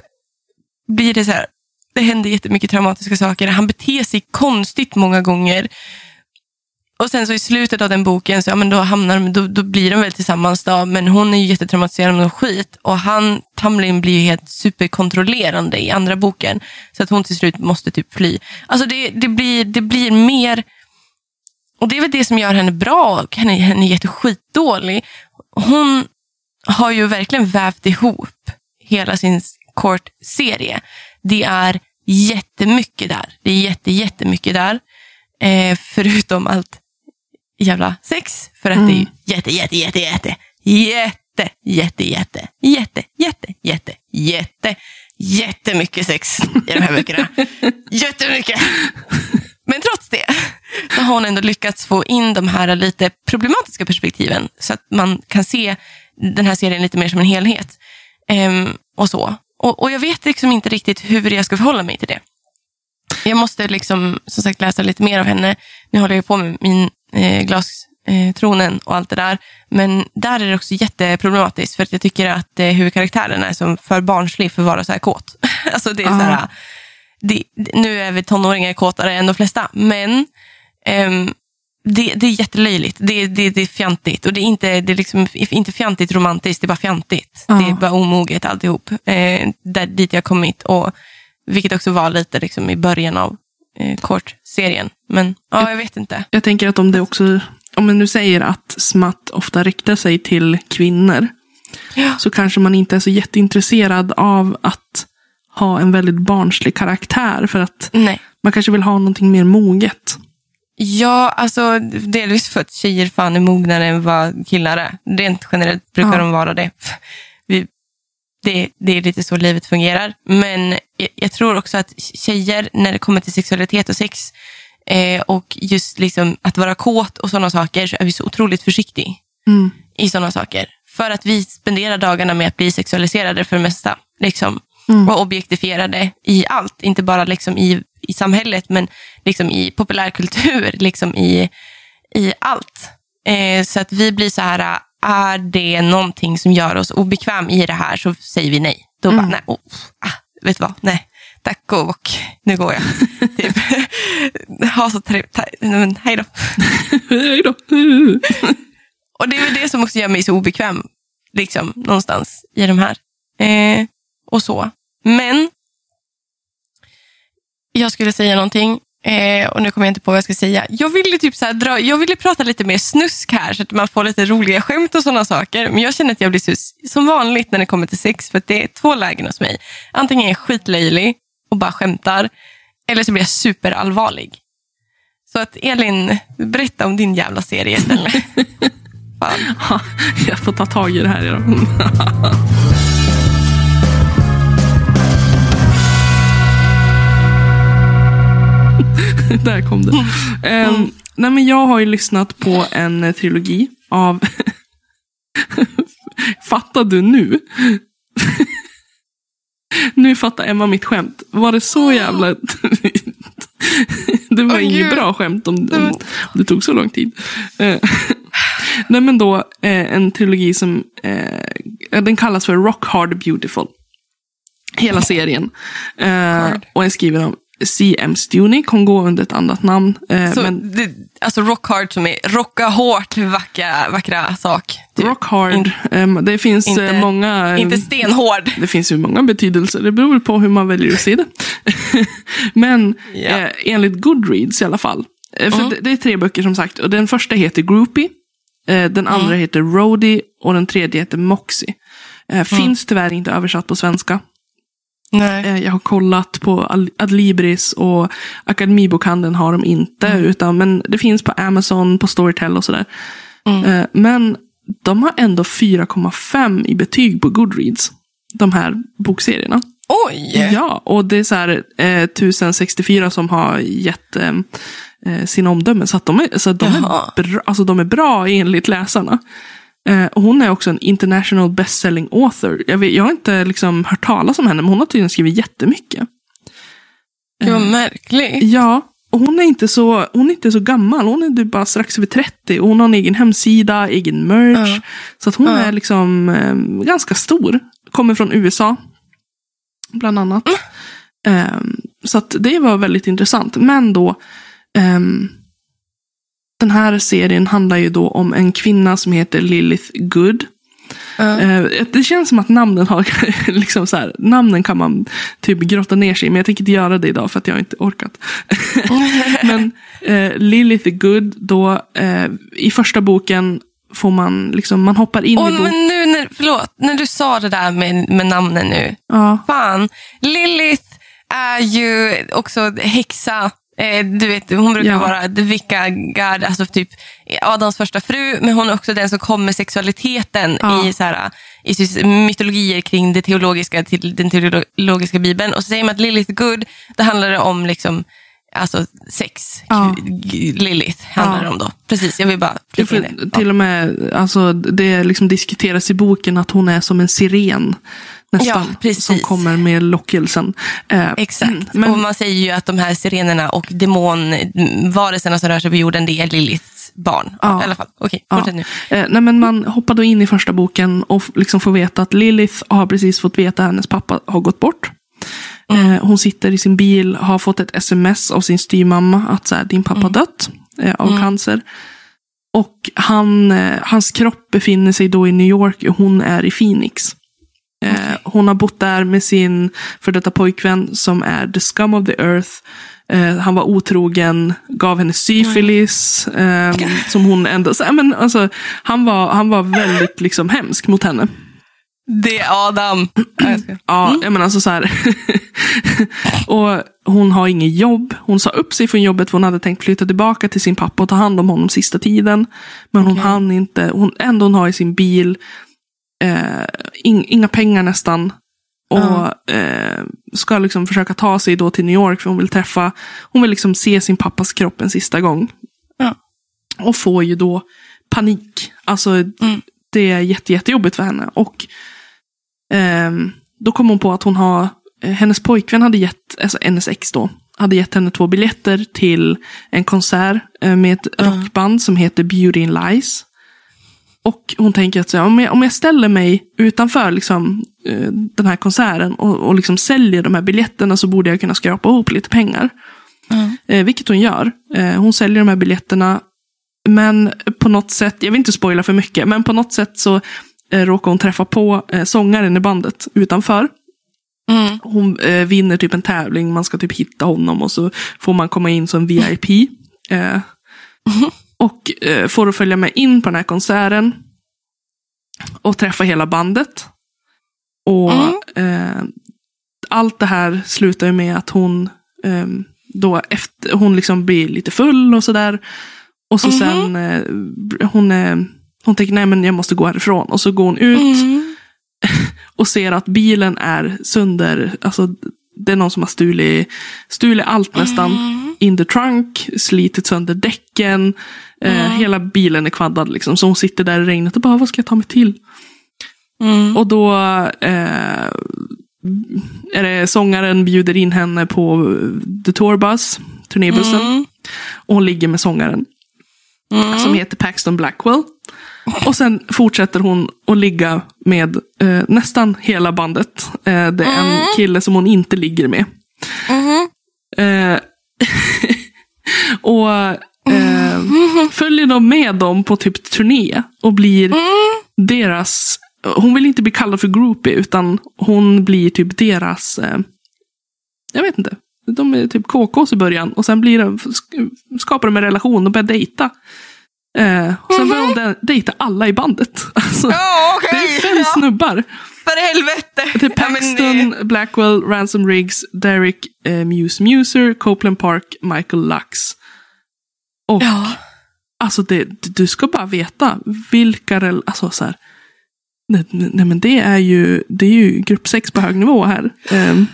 blir det så här, det händer jättemycket traumatiska saker. Han beter sig konstigt många gånger. Och sen så i slutet av den boken så ja, men då, hamnar de, då, då blir de väl tillsammans då, men hon är ju jättetraumatiserad av skit och han, Tamlin blir ju helt superkontrollerande i andra boken så att hon till slut måste typ fly. Alltså det, det, blir, det blir mer, och det är väl det som gör henne bra och henne, henne är jätteskitdålig. Hon har ju verkligen vävt ihop hela sin Court-serie. Det är jättemycket där. Det är jätte, jättemycket där. Eh, förutom allt jävla sex. För att det är jätte, jätte, jätte, jätte, jätte, jätte, jätte, jätte, jätte, jätte, jätte, jättemycket sex i de här böckerna. Jättemycket. Men trots det har hon ändå lyckats få in de här lite problematiska perspektiven så att man kan se den här serien lite mer som en helhet. Ehm, och så. Och, och jag vet liksom inte riktigt hur jag ska förhålla mig till det. Jag måste liksom, som sagt läsa lite mer av henne. Nu håller jag på med min eh, glastronen eh, och allt det där. Men där är det också jätteproblematiskt för att jag tycker att eh, huvudkaraktären är som för barnslig för att vara så här kåt. alltså det är så här, det, nu är vi tonåringar kåtare än de flesta, men ehm, det, det är jättelöjligt. Det, det, det är fjantigt. Och det är inte, det är liksom, inte fjantigt romantiskt, det är bara fjantigt. Ja. Det är bara omoget alltihop. Eh, där, dit jag kommit. Och, vilket också var lite liksom, i början av eh, Court-serien. Men ja, jag vet inte. Jag tänker att om det också, om man nu säger att smatt ofta riktar sig till kvinnor, Ja. så kanske man inte är så jätteintresserad av att ha en väldigt barnslig karaktär. För att Nej. man kanske vill ha någonting mer moget. Ja, alltså delvis för att tjejer fan är mognare än vad killar är. Rent generellt brukar Ja. de vara det. Vi, det. Det är lite så livet fungerar. Men jag, jag tror också att tjejer, när det kommer till sexualitet och sex eh, och just liksom att vara kåt och sådana saker, så är vi så otroligt försiktiga Mm. i sådana saker. För att vi spenderar dagarna med att bli sexualiserade för det mesta. Liksom. Mm. Och objektifierade i allt. Inte bara liksom i, i samhället, men liksom i populärkultur, liksom i, i allt. Eh, så att vi blir så här, är det någonting som gör oss obekväm i det här så säger vi nej. Då bara, nej, oh, ah, vet du vad, nej, tack och bock, nu går jag. typ. ha så trevligt, hej då. Hej då. Och det är väl det som också gör mig så obekväm, liksom, någonstans i de här. Eh, och så. Men, jag skulle säga någonting eh, och nu kommer jag inte på vad jag ska säga. Jag ville, typ så dra, jag ville prata lite mer snusk här så att man får lite roliga skämt och sådana saker. Men jag känner att jag blir så, som vanligt när det kommer till sex för att det är två lägen hos mig. Antingen är jag skitlöjlig och bara skämtar eller så blir jag superallvarlig. Så att Elin, berätta om din jävla serie istället. Fan. Jag får ta tag i det här idag. Där kom det. Ehm, nej men jag har ju lyssnat på en eh, trilogi av... Fattar du nu? nu fattar Emma mitt skämt. Var det så jävla... det var Åh, inget bra skämt om, om, om det tog så lång tid. Eh, Nej men då eh, en trilogi som eh, den kallas för Rock Hard Beautiful. Hela serien. Eh, och är skriven av C.M. Stunick. Hon går under ett annat namn. Eh, Så, men det, alltså rock hard som är rocka hårt vackra, vackra sak. typ. Rock Hard. In- eh, det finns inte- eh, många... eh, Inte stenhård. Det finns ju många betydelser. Det beror på hur man väljer att se det. Men Ja. eh, enligt Goodreads i alla fall. Eh, för Mm. det, det är tre böcker som sagt. Och den första heter Groupie. Den andra Mm. heter Roadie. Och den tredje heter Moxie. Eh, Finns tyvärr inte översatt på svenska. Nej. Eh, jag har kollat på Adlibris och Akademibokhandeln har de inte. Mm. Utan, men det finns på Amazon, på Storytel och sådär. Mm. Eh, men de har ändå 4,5 i betyg på Goodreads. De här bokserierna. Oj! Ja, och det är så här eh, 1064 som har gett eh, eh, sina omdömen. Så att de är, så att de Jaha. är, bra, alltså de är bra enligt läsarna. Eh, hon är också en international bestselling author. Jag, vet, jag har inte liksom hört talas om henne, men hon har tydligen skrivit jättemycket. Gud vad märkligt. Ja, och hon är inte så, hon är inte så gammal. Hon är typ bara strax över 30. Och hon har en egen hemsida, egen merch. Ja. Så att hon Ja. är liksom eh, ganska stor. Kommer från USA. Bland annat. Ehm, så att det var väldigt intressant. Men då. ehm, den här serien handlar ju då om en kvinna som heter Lilith Good. Eh, Det känns som att namnen har, liksom så här, namnen kan man typ grotta ner sig i, men jag tänker inte göra det idag för att jag har inte orkat. men eh, Lilith Good, då eh, i första boken får man, liksom, man hoppar in Och, i boken. men nu, när, förlåt, när du sa det där med, med namnen nu. Ja, Fan, Lilith är ju också häxa. Eh, du vet, hon brukar Ja. vara Wicca God, alltså typ Adams första fru, men hon är också den som kom med sexualiteten Ja. i, så här, i mytologier kring det teologiska till den teologiska bibeln. Och så säger man att Lilith Good, då handlar det om liksom, alltså sex. Ja. Lilith handlar det om då. Precis, jag vill bara flika det. till och med, alltså, det liksom diskuteras i boken att hon är som en siren. Nästan, Ja, som kommer med lockelsen. Eh, Exakt. Men, och man säger ju att de här sirenerna och demonvarelserna som rör sig på jorden, det är Liliths barn. Ja. Ja. I alla fall. Okej, Ja. fortsätt nu. Eh, nej, men man hoppar då in i första boken och liksom får veta att Lilith har precis fått veta att hennes pappa har gått bort. Mm. Eh, hon sitter i sin bil, har fått ett sms av sin styvmamma att så här, din pappa har dött eh, av Mm. cancer. Och han, eh, hans kropp befinner sig då i New York och hon är i Phoenix. Eh, hon har bott där med sin för detta pojkvän som är the scum of the earth. Eh, han var otrogen, gav henne syfilis. Eh, som hon ändå, så, men, alltså, han, var, han var väldigt liksom, hemsk mot henne. Det är Adam. Ja, jag. Ja, jag menar alltså så här. Och hon har inget jobb. Hon sa upp sig från jobbet för hon hade tänkt flytta tillbaka till sin pappa och ta hand om honom sista tiden. Men hon hann inte. Hon, ändå hon har i sin bil eh, in, inga pengar nästan. Och Ja. eh, ska liksom försöka ta sig då till New York för hon vill träffa, hon vill liksom se sin pappas kropp en sista gång. Ja. Och får ju då panik. Alltså Mm. det är jätte, jättejobbigt för henne. Och ehm, då kom hon på att hon har, eh, hennes pojkvän hade gett, alltså hennes ex då, hade gett henne två biljetter till en konsert eh, med ett Ja. rockband som heter Beauty in Lies. Och hon tänker att så, här, om, jag, om jag ställer mig utanför liksom, eh, den här konserten och, och liksom säljer de här biljetterna så borde jag kunna skrapa ihop lite pengar. Mm. Eh, vilket hon gör. Eh, hon säljer de här biljetterna. Men på något sätt, jag vill inte spoila för mycket, men på något sätt så eh, råkar hon träffa på eh, sångaren i bandet utanför. Mm. Hon eh, vinner typ en tävling, man ska typ hitta honom och så får man komma in som VIP. Eh, och eh, får att följa med in på den här konserten. Och träffa hela bandet. Och eh, allt det här slutar ju med att hon eh, då efter, hon liksom blir lite full och sådär. Och så Mhm. sen eh, hon, eh, hon tänker nej men jag måste gå härifrån. Och så går hon ut Mm. och ser att bilen är sönder. Alltså, det är någon som har stulit, stulit allt nästan. Mm. In the trunk, slitit sönder däcken. Eh, hela bilen är kvaddad liksom. Så hon sitter där i regnet och bara, vad ska jag ta mig till? Mm. Och då eh, är det sångaren bjuder in henne på The Tour Bus, turnébussen. Mm. Och hon ligger med sångaren Mm. som heter Paxton Blackwell. Och sen fortsätter hon att ligga med eh, nästan hela bandet. Eh, det är en kille som hon inte ligger med. Mhm. Eh, och eh, följer de med dem på typ turné och blir deras... Hon vill inte bli kallad för groupie utan hon blir typ deras... Eh, jag vet inte. De är typ KKs i början och sen blir de, skapar de en relation och börjar dejta. Eh, och sen börjar hon de- dejta alla i bandet. Alltså, Ja, det okej. är fem snubbar. För helvete. Det är Ja, Paxton, det- Blackwell, Ransom Riggs, Derek, eh, Muse Muser, Copeland Park, Michael Lux. Och Ja. alltså det, du ska bara veta vilka alltså så här, nej, nej men det är ju, det är ju grupp sex på hög nivå här. Ehm,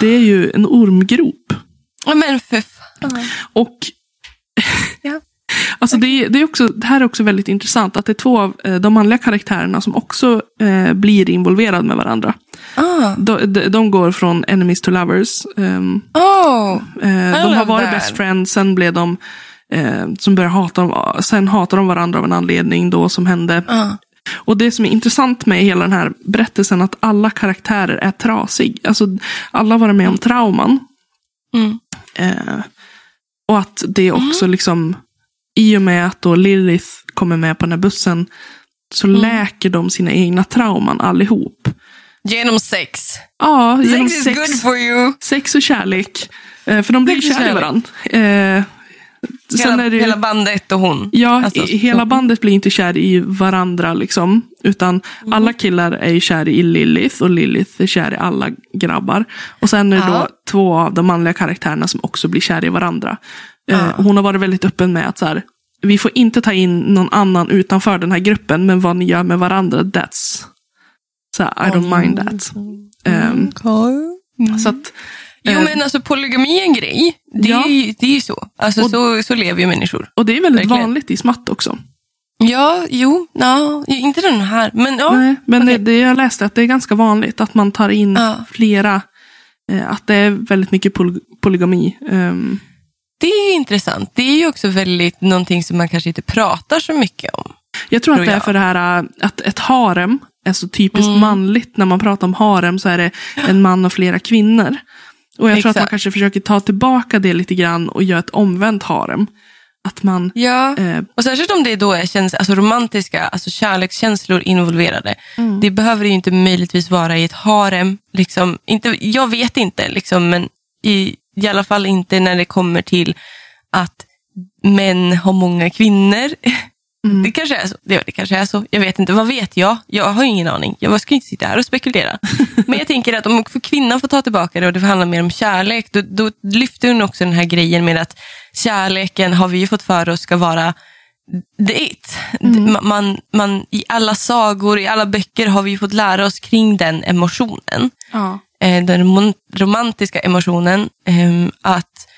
det är ju en ormgrop. Ja, men för fan. Och Ja. Alltså det, är- det, är också, det här är också väldigt intressant att det är två av eh, de manliga karaktärerna som också eh, blir involverade med varandra. Ah. De, de, de går från enemies to lovers. ehm, Oh. Eh, de har varit that. best friends, sen blev de eh, som började hata dem, sen hatar de varandra av en anledning då som hände. Ah. Och det som är intressant med hela den här berättelsen att alla karaktärer är trasig. Alltså alla har varit med om trauman. Mm. Eh, och att det också liksom, i och med att då Lilith kommer med på den här bussen, så Mm. läker de sina egna trauman allihop. Genom sex. Ja, genom Sex is sex, good for you. sex och kärlek. Eh, för de blir Sex kära i varandra. Eh, sen Hela, bandet och hon. Ja, Alltså, i- hela bandet blir inte kär i varandra liksom. Utan Mm. alla killar är kär i Lilith och Lilith är kär i alla grabbar. Och sen är det Ja. då två av de manliga karaktärerna som också blir kär i varandra. Eh, hon har varit väldigt öppen med att så här, vi får inte ta in någon annan utanför den här gruppen, men vad ni gör med varandra, that's... Så här, I don't mind that. Ehm, så att, Jo eh, men alltså polygami är en grej. Det, Ja. är, ju- det är ju så. Alltså Och- så, så lever ju människor. och det är väldigt Verkligen. vanligt i smatt också. Ja, jo, ja, inte den här. Men ja, Nej, men okej. det, det jag läste att det är ganska vanligt att man tar in Ja. flera. Eh, att det är väldigt mycket poly polygami. Ehm, det är intressant. Det är ju också väldigt någonting som man kanske inte pratar så mycket om. jag tror att Tror det är för det här äh, att ett harem är så typiskt Mm. manligt. När man pratar om harem så är det en man och flera kvinnor. Och jag tror att man Exakt. kanske försöker ta tillbaka det lite grann och göra ett omvänt harem. Att man, Ja, eh, och särskilt om det då är käns- alltså romantiska, alltså kärlekskänslor involverade. Mm. Det behöver ju inte möjligtvis vara i ett harem. Liksom, inte, jag vet inte, liksom, men i, i alla fall inte när det kommer till att män har många kvinnor. Det kanske är så. Det, det kanske är så. Jag vet inte. Vad vet jag? Jag har ingen aning. Jag ska inte sitta här och spekulera. Men jag tänker att om kvinnan får ta tillbaka det och det handlar mer om kärlek, då, då lyfter hon också den här grejen med att kärleken har vi fått för oss ska vara the it. Man, man, man, I alla sagor, i alla böcker har vi fått lära oss kring den emotionen. Ja. Eh, den rom- romantiska emotionen. ehm, att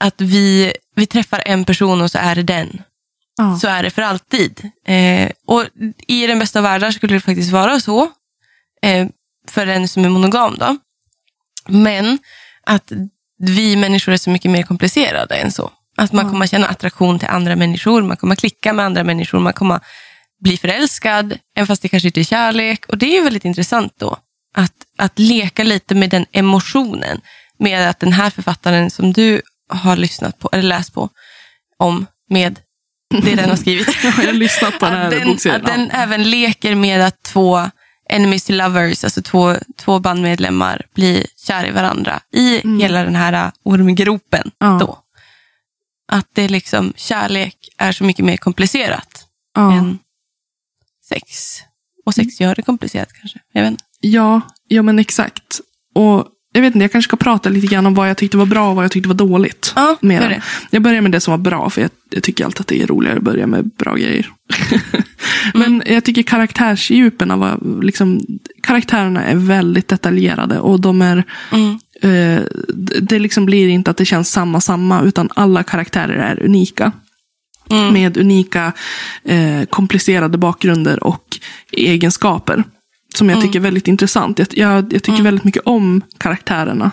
att vi, vi träffar en person och så är det den. Ja. Så är det för alltid. Eh, och I den bästa av världar skulle det faktiskt vara så. Eh, för den som är monogam. Då. Men att vi människor är så mycket mer komplicerade än så. Att man kommer känna attraktion till andra människor, man kommer klicka med andra människor, man kommer bli förälskad, även fast det kanske inte är kärlek. Och det är ju väldigt intressant då. Att, att leka lite med den emotionen. Med att den här författaren som du har lyssnat på, eller läst på, om, med det den har skrivit. Jag har lyssnat på den att här den, bokserien. att den även leker med att två enemies to lovers, alltså två, två bandmedlemmar, blir kära i varandra i Mm. hela den här ormgropen. Ja. Då. Att det liksom, kärlek är så mycket mer komplicerat ja. än sex. Och sex gör det komplicerat kanske. Jag vet inte. Ja, ja, men exakt. Och jag vet inte, jag kanske ska prata lite grann om vad jag tyckte var bra och vad jag tyckte var dåligt. Ja, med den. det. Jag börjar med det som var bra, för jag, jag tycker alltid att det är roligare att börja med bra grejer. Men jag tycker karaktärsdjupen var, liksom, karaktärerna är väldigt detaljerade och de är, Mm. eh, det- det liksom blir inte att det känns samma, samma, utan alla karaktärer är unika. Mm. Med unika, eh, komplicerade bakgrunder och egenskaper. Som jag tycker är väldigt intressant. Jag, jag, jag tycker väldigt mycket om karaktärerna.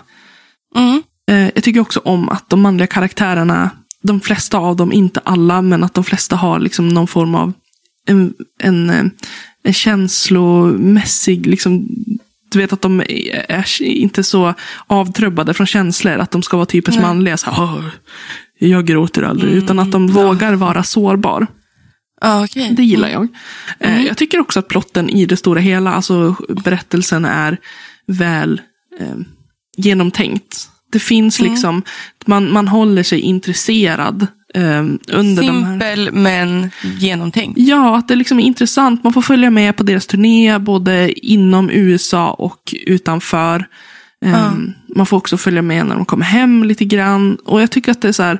Mm. Eh, jag tycker också om att de manliga karaktärerna, de flesta av dem, inte alla, men att de flesta har liksom någon form av en, en, eh, en känslomässig, liksom, du vet att de är är inte så avtrubbade från känslor, att de ska vara typiskt manliga. Så, här, "Åh, jag gråter aldrig, utan att de vågar vara sårbar. Ja, okej. Det gillar jag. Eh, Jag tycker också att plotten i det stora hela, alltså berättelsen är väl eh, genomtänkt. Det finns liksom, man, man håller sig intresserad under de här... Simpel men genomtänkt. Ja, att det liksom är intressant. Man får följa med på deras turné, både inom USA och utanför. Eh, Ja. Man får också följa med när de kommer hem lite grann. Och jag tycker att det är så här,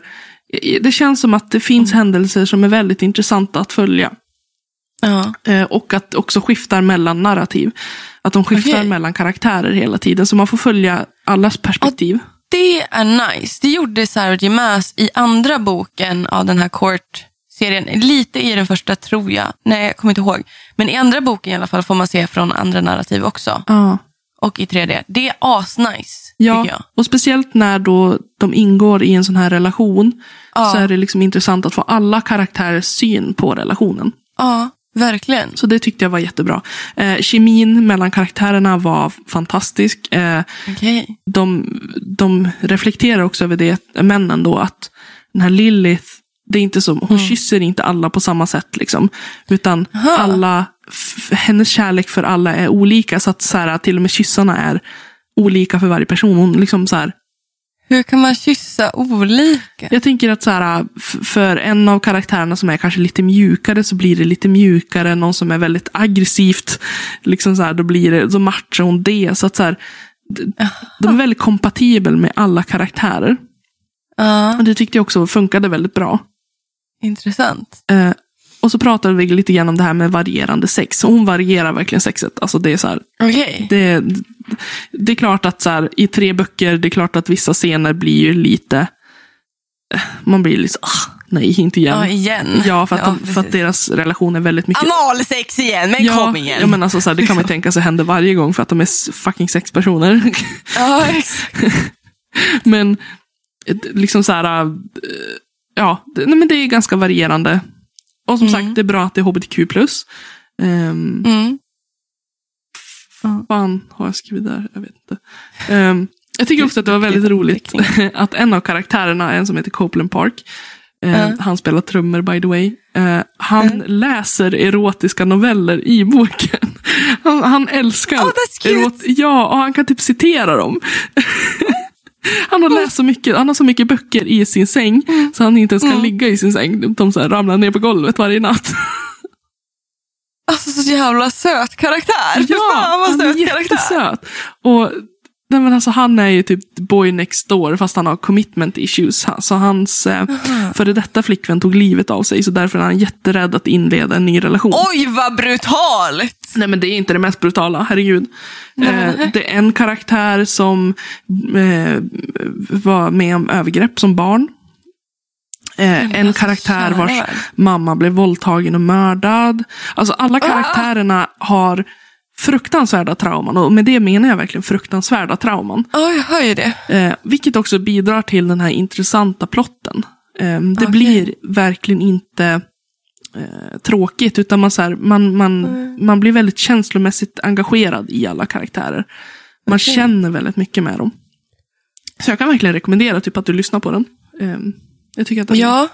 det känns som att det finns händelser som är väldigt intressanta att följa. Ja. Eh, Och att också skiftar mellan narrativ. Att de skiftar Okej. mellan karaktärer hela tiden. Så man får följa allas perspektiv. Det är nice. Det gjorde Sarah J. Maas i andra boken av den här Court-serien. Lite i den första tror jag. Nej, jag kommer inte ihåg. Men i andra boken i alla fall får man se från andra narrativ också. Ja. Och i 3D. Det är asnice, Ja, och speciellt när då de ingår i en sån här relation. Ja. Så är det liksom intressant att få alla karaktärers syn på relationen. Ja, verkligen. Så det tyckte jag var jättebra. Eh, kemin mellan karaktärerna var fantastisk. Eh, Okej. de, de reflekterar också över det, männen då, att den här Lilith, det är inte som, hon kysser inte alla på samma sätt. Liksom, utan Aha. alla, hennes kärlek för alla är olika. Så att så här, till och med kyssarna är olika för varje person. Hon liksom så här, Hur kan man kyssa olika? jag tänker att så här, för en av karaktärerna som är kanske lite mjukare så blir det lite mjukare. Någon som är väldigt aggressivt, liksom så här, då blir det, så matchar hon det. Så att så här, de är väldigt kompatibel med alla karaktärer. Och det tyckte jag också funkade väldigt bra. intressant. Eh, och så pratade vi lite grann om det här med varierande sex. Så hon varierar verkligen sexet. Alltså det är så här, Okej. det, det är klart att så här, i tre böcker, det är klart att vissa scener blir ju lite, eh, man blir lite ah, nej, inte igen. Ja, igen. Ja, för att, de, för att deras relation är väldigt mycket... Analsex igen, men ja, kom igen. ja, men alltså, så här, det kan man tänka sig händer varje gång för att de är fucking sexpersoner. Ja, exakt. men eh, liksom så här, eh, ja, nej, men det är ganska varierande. Och som Mm. sagt, det är bra att det är hbtq+. Um, Mm. fan har jag skrivit där? Jag vet inte. Ehm, jag tycker också att det var väldigt roligt att en av karaktärerna, en som heter Copeland Park, eh, Ja. han spelar trummor by the way, eh, han läser erotiska noveller i boken. Han, han älskar Oh, cute. Ja, och han kan typ citera dem. Han har läst så mycket, han har så mycket böcker i sin säng så han inte ens kan Mm. ligga i sin säng. De så ramlar ner på golvet varje natt. Alltså så jävla söt karaktär. Fan vad han är söt karaktär. jättesöt. Och, nej, men alltså, han är ju typ boy next door fast han har commitment issues. Så hans eh, före detta flickvän tog livet av sig så därför är han jätterädd att inleda en ny relation. Oj vad brutalt! Nej men det är inte det mest brutala, herregud. Eh, det är en karaktär som eh, var med om övergrepp som barn. Eh, en alltså, karaktär vars mamma blev våldtagen och mördad. Alltså alla karaktärerna har fruktansvärda trauman. Och med det menar jag verkligen fruktansvärda trauman. Ja, jag hör ju det. Eh, vilket också bidrar till den här intressanta plotten. Eh, det Okej. blir verkligen inte eh, tråkigt, utan man, så här, man, man, Mm. man blir väldigt känslomässigt engagerad i alla karaktärer. Man Okej. känner väldigt mycket med dem. Så jag kan verkligen rekommendera typ, att du lyssnar på den. Eh, jag tycker att den, Ja,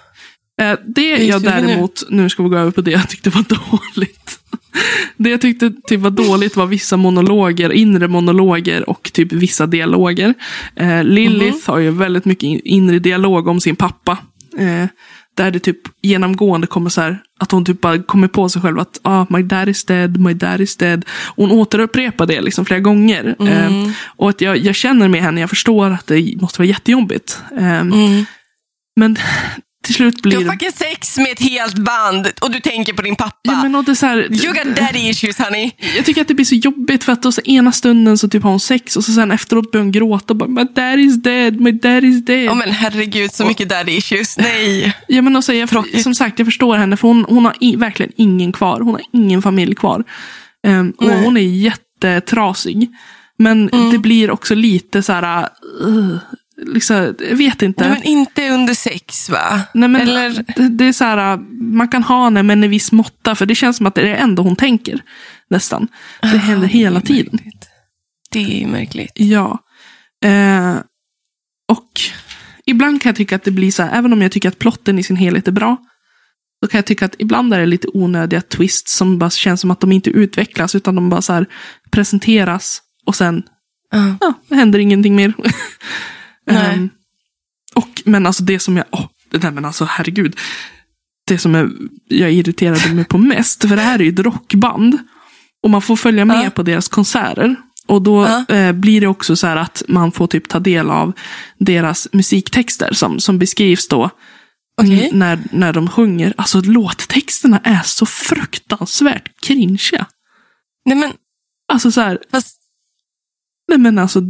Eh, det jag nu. däremot, nu ska vi gå över på det jag tyckte var dåligt. Det jag tyckte typ var dåligt var vissa monologer, inre monologer och typ vissa dialoger. Eh, Lilith Mhm. har ju väldigt mycket in- inre dialog om sin pappa. Eh, där det typ genomgående kommer så här, att hon typ bara kommer på sig själv att ah, my dad is dead, my dad is dead. Hon återupprepar det liksom flera gånger. Mm. Eh, och att jag, jag känner med henne, jag förstår att det måste vara jättejobbigt. Eh, mm. Men till slut du blir har det... fucking sex med ett helt band och du tänker på din pappa. Ja, men och det är så här, You got daddy issues honey. jag tycker att det blir så jobbigt för att då så ena stunden så typ har hon sex och så sen efteråt börjar hon gråta och bara My dad is dead, my dad is dead. Ja men herregud så mycket daddy issues. Nej. Ja, men och så, jag, Tråkigt. som sagt, jag förstår henne för hon, hon har i, verkligen ingen kvar. Hon har ingen familj kvar. Ehm, och hon är jättetrasig. Men det blir också lite så här, uh, liksom, jag vet inte. Nej, men inte under sex va? Nej, men Eller? det, det är så här, man kan ha henne med en viss måtta, för det känns som att det är det enda hon tänker. Nästan. Det händer hela Det tiden. märkligt. Det är märkligt. Ja. Eh, och ibland kan jag tycka att det blir så här, även om jag tycker att plotten i sin helhet är bra, så kan jag tycka att ibland är det lite onödiga twists som bara känns som att de inte utvecklas, utan de bara så här presenteras och sen, Ja. ja, händer ingenting mer. Nej. Ehm, och, men alltså det som jag, det där men alltså herregud. Det som jag, jag irriterade mig på mest, för det här är ju ett rockband. Och man får följa med Ja. på deras konserter. Och då Ja. eh, blir det också så här att man får typ ta del av deras musiktexter som, som beskrivs då. N- När, när de sjunger. Alltså låttexterna är så fruktansvärt cringeiga. Nej men, Alltså så här, fast, nej men alltså,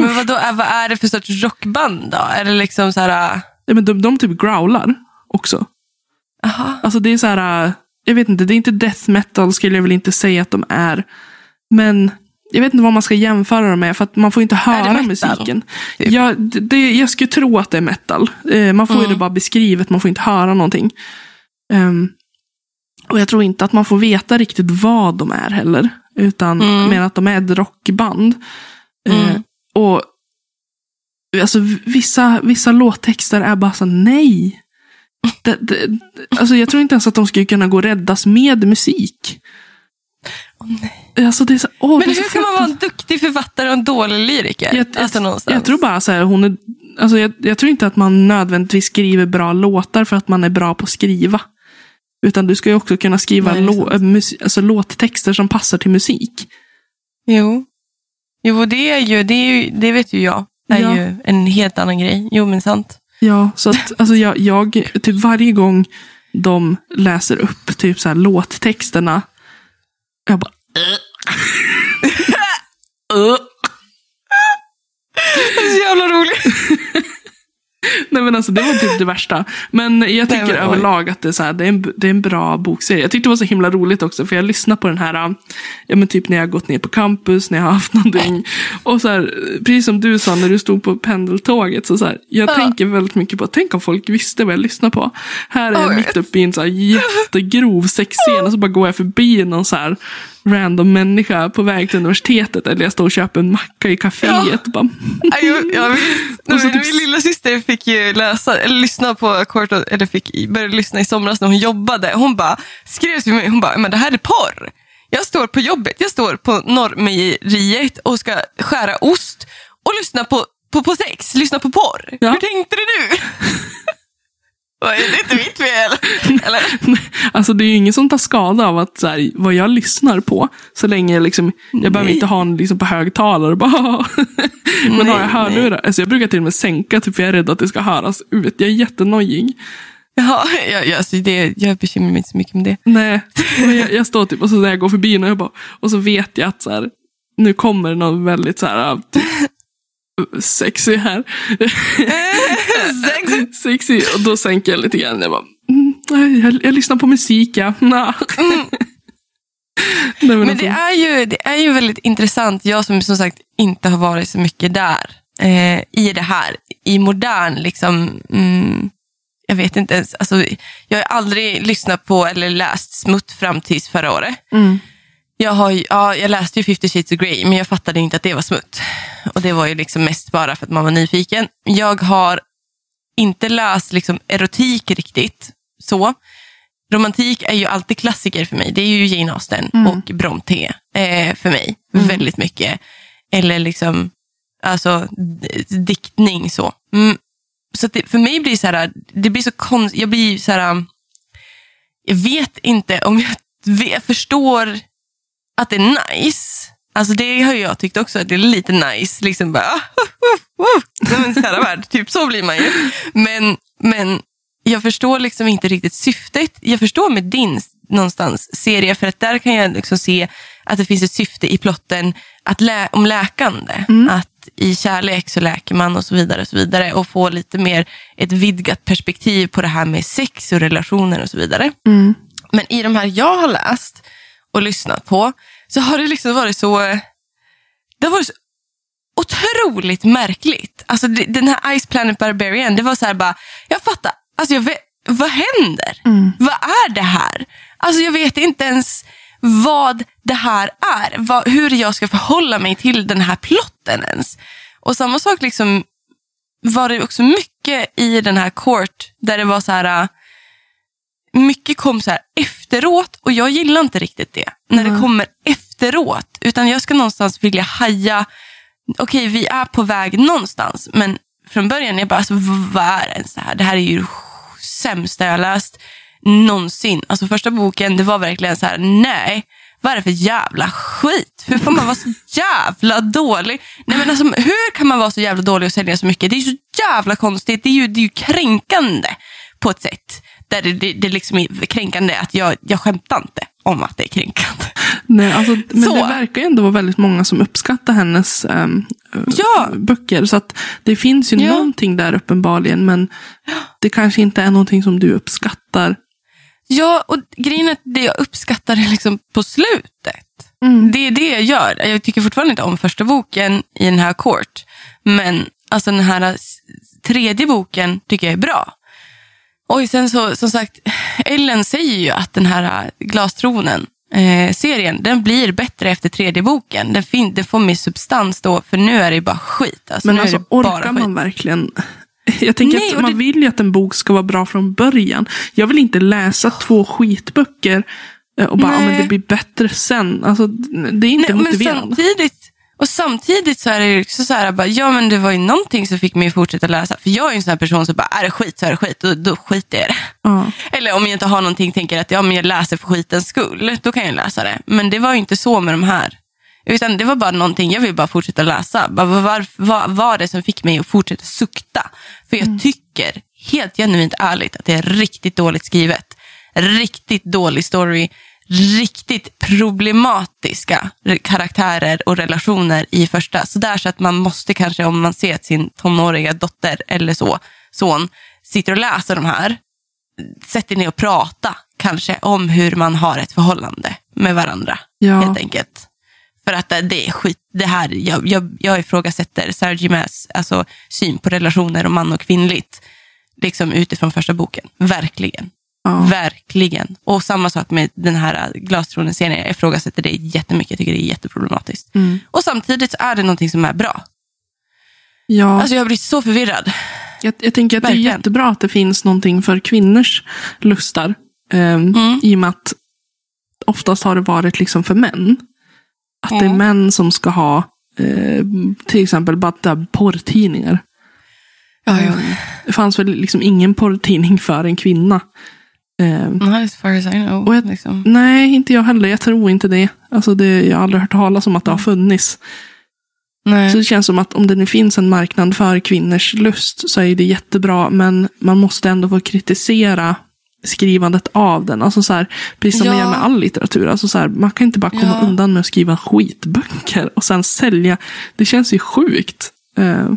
men är- vad är det för sorts rockband då? Är det liksom så här... Nej, men de, de typ growlar också. Aha. Alltså det är så här, äh, jag vet inte, det är inte death metal skulle jag väl inte säga att de är. Men jag vet inte vad man ska jämföra dem med, för att man får inte höra musiken. Typ. Ja, det, jag skulle tro att det är metal. Eh, man får ju Mm. det bara beskrivet, man får inte höra någonting. Ehm, och jag tror inte att man får veta riktigt vad de är heller. Utan Mm. mer att de är ett rockband. Eh, Mm. Och alltså, vissa, vissa låttexter är bara så nej. Det, det, alltså, jag tror inte ens att de skulle kunna gå och räddas med musik. Åh, nej. Alltså, det är så, åh, Men det hur kan man vara en duktig författare och en dålig lyriker? Jag, alltså någonstans. jag tror bara så här, hon är, alltså, jag, jag tror inte att man nödvändigtvis skriver bra låtar för att man är bra på att skriva. Utan du ska ju också kunna skriva Nej, lå, alltså, låttexter som passar till musik. Jo. Jo, det är ju, det, är ju, det vet ju jag. Det är Ja. ju en helt annan grej. Jo, men sant. Ja, så att alltså jag, jag, typ varje gång de läser upp typ så här låttexterna, jag bara... Det är så jävla roligt. Nej men alltså det var typ det värsta. Men jag tycker Nej, men, överlag att det är, så här, det, är en, det är en bra bokserie. Jag tyckte det var så himla roligt också för jag lyssnade på den här, äh, ja men typ när jag har gått ner på campus, när jag har haft någonting. Och så här, precis som du sa när du stod på pendeltåget, så, så här, jag Ja. tänker väldigt mycket på, tänk om folk visste vad jag lyssnar på. Här är jag mitt uppe i en så här jättegrov sexscen och så bara går jag förbi någon så här random människa på väg till universitetet eller jag står och köper en macka i kaféet. Ja, Jag, jag vet. Och så Min, typ- min lilla syster fick ju läsa, eller lyssna på kort, eller fick, började lyssna i somras när hon jobbade. Hon bara skrev till mig, hon bara, men det här är porr. Jag står på jobbet, jag står på Norrmejeriet och ska skära ost och lyssna på på, på sex, lyssna på porr. Ja. Hur tänkte du? Vad, är det inte mitt fel? Eller? Alltså det är ju ingen som tar skada av att så här, vad jag lyssnar på. Så länge jag liksom, jag behöver Nej. inte ha en liksom, på högtalare. Bara, Men har jag hörlurar, alltså jag brukar till och med sänka typ, för jag är rädd att det ska höras ut. Jag är jättenojig. Ja, jag, jag, alltså det, jag bekymrar mig inte så mycket om det. Nej, jag, jag står typ och så när jag går förbi och, jag bara, och så vet jag att så här, nu kommer någon väldigt så här, typ, sexy här. Sex. sexy. Och då sänker jag lite grann. Jag bara, mm, jag, jag lyssnar på musik ja. Nah. Nej, men Men det är, ju, det är ju väldigt intressant. Jag som som sagt inte har varit så mycket där. Eh, I det här. I modern, liksom. Mm, jag vet inte ens. Alltså, jag har aldrig lyssnat på eller läst Smutt fram tills förra året. mm, Jag, har, ja, jag läste ju 50 shades of Grey, men jag fattade inte att det var smutt. Och det var ju liksom mest bara för att man var nyfiken. Jag har inte läst liksom erotik riktigt. så. Romantik är ju alltid klassiker för mig. Det är ju Jane Austen och Bronte eh, för mig. Väldigt mycket. Eller liksom, alltså diktning så. Mm. Så det, för mig blir så här, det blir så konstigt. Jag blir så här, jag vet inte om jag vet, förstår att det är nice. Alltså det har jag tyckt också, att det är lite nice. Liksom bara, Nej, men kära värld, typ så blir man ju. Men, men jag förstår liksom inte riktigt syftet. Jag förstår med din någonstans serie, för att där kan jag liksom se att det finns ett syfte i plotten att lä- om läkande. Att i kärlek så läker man och så vidare. Och så vidare och få lite mer ett vidgat perspektiv på det här med sex och relationer och så vidare. mm, Men i de här jag har läst och lyssnat på så har det liksom varit så det har varit så otroligt märkligt. Alltså den här Ice Planet Barbarian, det var så här bara, jag fattar, alltså jag vet, vad händer? Vad är det här? Alltså jag vet inte ens vad det här är. Vad, hur jag ska förhålla mig till den här plotten ens. Och samma sak liksom var det också mycket i den här court där det var så här mycket kom så här efteråt och jag gillar inte riktigt det. När det kommer efteråt. Utan jag ska någonstans vilja haja, okej vi är på väg någonstans. Men från början är jag bara, alltså, vad är ens det här? Det här är ju sämsta jag läst någonsin. Alltså första boken, det var verkligen så här, nej. Vad är det för jävla skit? Hur får man vara så jävla dålig? Nej, men alltså, hur kan man vara så jävla dålig och sälja så mycket? Det är ju så jävla konstigt. Det är ju, det är ju kränkande på ett sätt. Där det, det, det liksom är kränkande att jag, jag skämtar inte om att det är kränkande. nej, alltså, men Så. det verkar ju ändå vara väldigt många som uppskattar hennes ehm, Ja. böcker. Så att det finns ju Ja. någonting där uppenbarligen. Men det kanske inte är någonting som du uppskattar. Ja, och grejen är att det jag uppskattar är liksom på slutet. Det är det jag gör. Jag tycker fortfarande inte om första boken i den här Court. Men alltså den här tredje boken tycker jag är bra. Och sen så, som sagt, Ellen säger ju att den här Glastronen eh, serien, den blir bättre efter tredje boken. Den, fin- den får mer substans då, för nu är det ju bara skit. Alltså, Men alltså orkar skit. man verkligen? Jag tänker Nej, att man det- vill ju att en bok ska vara bra från början. Jag vill inte läsa två skitböcker eh, och bara, ja, men det blir bättre sen. Alltså, det är inte Nej, men motiverande. samtidigt, och samtidigt så är det också så här, bara, ja men det var ju någonting som fick mig att fortsätta läsa. För jag är ju en sån här person som bara, är det skit så är det skit, då, då skiter jag i det. Ja. Eller om jag inte har någonting, tänker att ja, men jag läser för skitens skull, då kan jag läsa det. Men det var ju inte så med de här. Utan det var bara någonting, jag vill bara fortsätta läsa. Bara, vad, var, var det som fick mig att fortsätta sukta? För jag tycker, helt genuint ärligt, att det är riktigt dåligt skrivet. Riktigt dålig story. Riktigt problematiska re- karaktärer och relationer i första. Så där så att man måste kanske, om man ser att sin tonåriga dotter eller så, son sitter och läser de här, sätt er ner och prata kanske om hur man har ett förhållande med varandra. Ja. Helt enkelt. För att det- är skit. Det här, jag, jag, jag ifrågasätter Sarah Maas alltså, syn på relationer och man och kvinnligt. Liksom utifrån första boken. Verkligen. Ja. Verkligen. Och samma sak med den här Glastronen-serien. Jag ifrågasätter det jättemycket. Jag tycker det är jätteproblematiskt. Mm. Och samtidigt så är det någonting som är bra. Ja, Alltså jag blir så förvirrad. jag, jag tänker att det är verkligen. jättebra att det finns någonting för kvinnors lustar. ehm, Mm. I och med att oftast har det varit liksom för män. Att det är Mm. män som ska ha eh, till exempel bara porrtidningar. Ja, ja. Eh, Det fanns väl liksom ingen porrtidning för en kvinna. Not as far as I know. Jag- liksom. nej, inte jag heller. Jag tror inte det. Alltså det jag har aldrig hört talas om att det har funnits. Så Nej. det känns som att om det nu finns en marknad för kvinnors lust så är det jättebra. Men man måste ändå få kritisera skrivandet av den. Alltså så här, precis som man Ja. gör med all litteratur. Alltså så här, man kan inte bara komma Ja. undan med att skriva skitböcker och sen sälja. Det känns ju sjukt. Eh,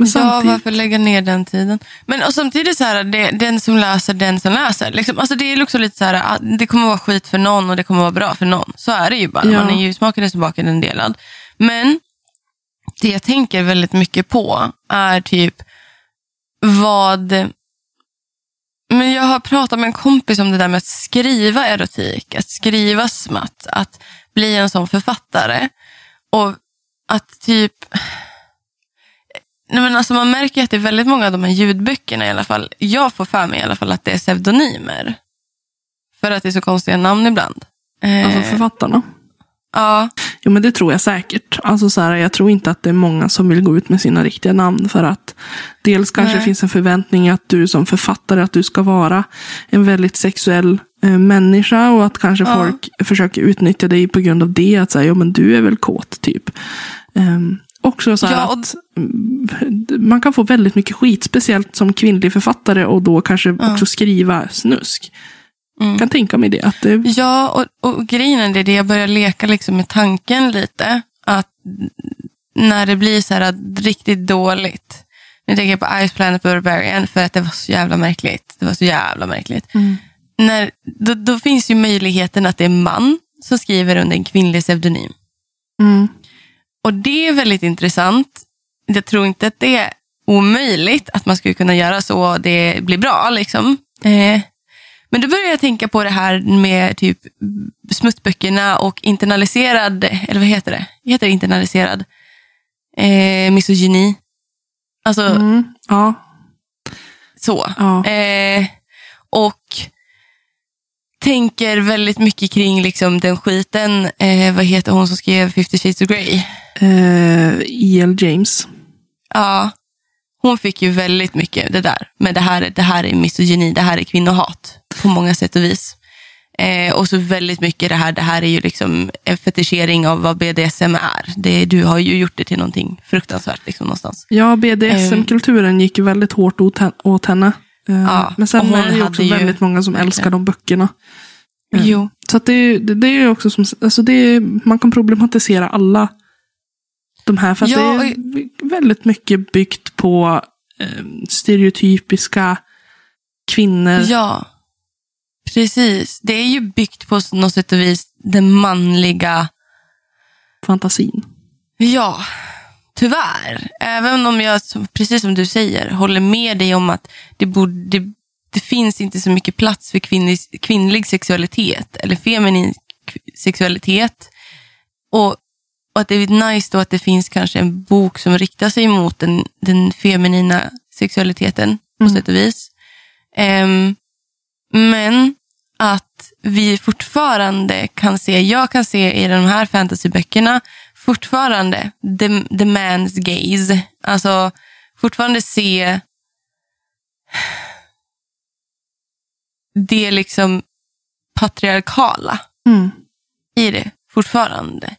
men Ja, varför lägga ner den tiden? Men och samtidigt så här, det, den som läser, den som läser. Liksom, alltså det är också lite så här, ah, det kommer vara skit för någon och det kommer vara bra för någon. Så är det ju bara. Ja. Man är ju smaken är som baken är delad. Men det jag tänker väldigt mycket på är typ vad... Men jag har pratat med en kompis om det där med att skriva erotik, att skriva smatt, att bli en sån författare. Och att typ... Nej, men alltså man märker att det är väldigt många av de här ljudböckerna i alla fall. Jag får för mig i alla fall att det är pseudonymer. För att det är så konstiga namn ibland. Eh, alltså författarna. ja, Jo, men det tror jag säkert. Alltså så här, jag tror inte att det är många som vill gå ut med sina riktiga namn. För att dels kanske Nej. det finns en förväntning att du som författare att du ska vara en väldigt sexuell eh, människa. Och att kanske Ja. folk försöker utnyttja dig på grund av det. Att säga, ja men du är väl kåt typ. Ehm, också så Ja, att mm, man kan få väldigt mycket skit. Speciellt som kvinnlig författare. Och då kanske Ja. också skriva snusk. Mm. kan tänka mig det. Att det Ja, och, och grejen är det, det jag börjar leka liksom med tanken lite. Att när det blir så här att riktigt dåligt. Nu tänker jag på Ice Planet Barbarian för att det var så jävla märkligt. Det var så jävla märkligt. Mm. När, då, då finns ju möjligheten att det är en man som skriver under en kvinnlig pseudonym. mm, Och det är väldigt intressant. Jag tror inte att det är omöjligt att man skulle kunna göra så det blir bra. Liksom. Eh, men då börjar jag tänka på det här med typ smutsböckerna och internaliserad, eller vad heter det? Heter det internaliserad? Eh, misogyni. Alltså mm, ja, så. ja. Eh, och tänker väldigt mycket kring liksom, den skiten. Eh, vad heter hon som skrev 50 shades of Grey? Eh, E.L. James. Ja, hon fick ju väldigt mycket det där. Men det här, det här är misogyni, det här är kvinnohat på många sätt och vis. Eh, och så väldigt mycket det här, det här är ju liksom en fetischering av vad BDSM är. Det, du har ju gjort det till någonting fruktansvärt liksom, någonstans. Ja, BDSM-kulturen gick ju väldigt hårt åt, hen- åt henne. Eh, Ja, men sen är det ju också ju- väldigt många som älskar de böckerna. Mm. Jo. Så att det, det, det är också som, alltså det är, man kan problematisera alla de här. För att Ja, det är väldigt mycket byggt på eh, stereotypiska kvinnor. Ja, precis. Det är ju byggt på något sätt och vis den manliga Fantasin. Ja, tyvärr. Även om jag, precis som du säger, håller med dig om att det, borde, det, det finns inte så mycket plats för kvinnlig, kvinnlig sexualitet eller feminin sexualitet. Och, och att det är nice då att det finns kanske en bok som riktar sig mot den, den feminina sexualiteten på Mm. sätt och vis. Ehm, men att vi fortfarande kan se, jag kan se i de här fantasyböckerna fortfarande the, the man's gaze. Alltså fortfarande se det liksom patriarkala Mm. i det fortfarande.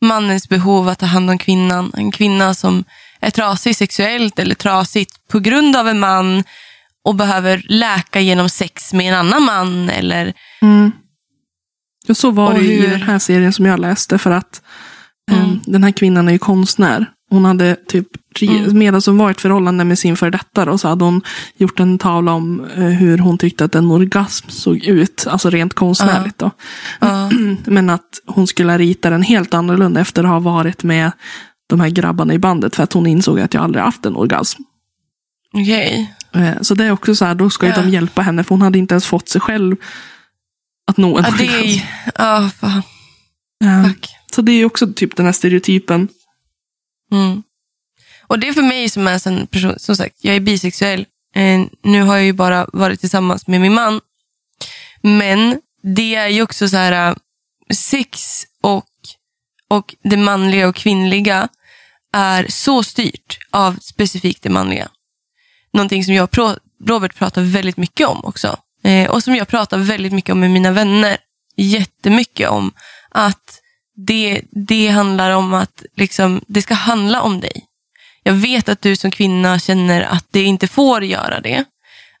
Mannens behov att ta hand om kvinnan. En kvinna som är trasig sexuellt eller trasigt på grund av en man och behöver läka genom sex med en annan man. Eller, Mm. Och så var Och det ju i hur- den här serien som jag läste. För att Mm. den här kvinnan är ju konstnär. Hon hade typ, Mm. medan hon var i ett förhållande med sin före detta då, så hade hon gjort en tavla om eh, hur hon tyckte att en orgasm såg ut. Alltså rent konstnärligt då. ja, Men att hon skulle rita den helt annorlunda efter att ha varit med de här grabbarna i bandet. För att hon insåg att jag aldrig haft en orgasm. okej. Eh, Så det är också så här, då ska ju Ja. de hjälpa henne. För hon hade inte ens fått sig själv att nå en Ja, orgasm. ja, fan. Eh, Fuck. Så det är också typ den här stereotypen. Mm. Och det är för mig som är en person, som sagt, jag är bisexuell. Eh, nu har jag ju bara varit tillsammans med min man. Men det är ju också så här, äh, sex och Och det manliga och kvinnliga är så styrt av specifikt det manliga. Någonting som jag och Robert pratar väldigt mycket om också. Eh, och som jag pratar väldigt mycket om med mina vänner. Jättemycket om att det, det handlar om att liksom, det ska handla om dig. Jag vet att du som kvinna känner att det inte får göra det.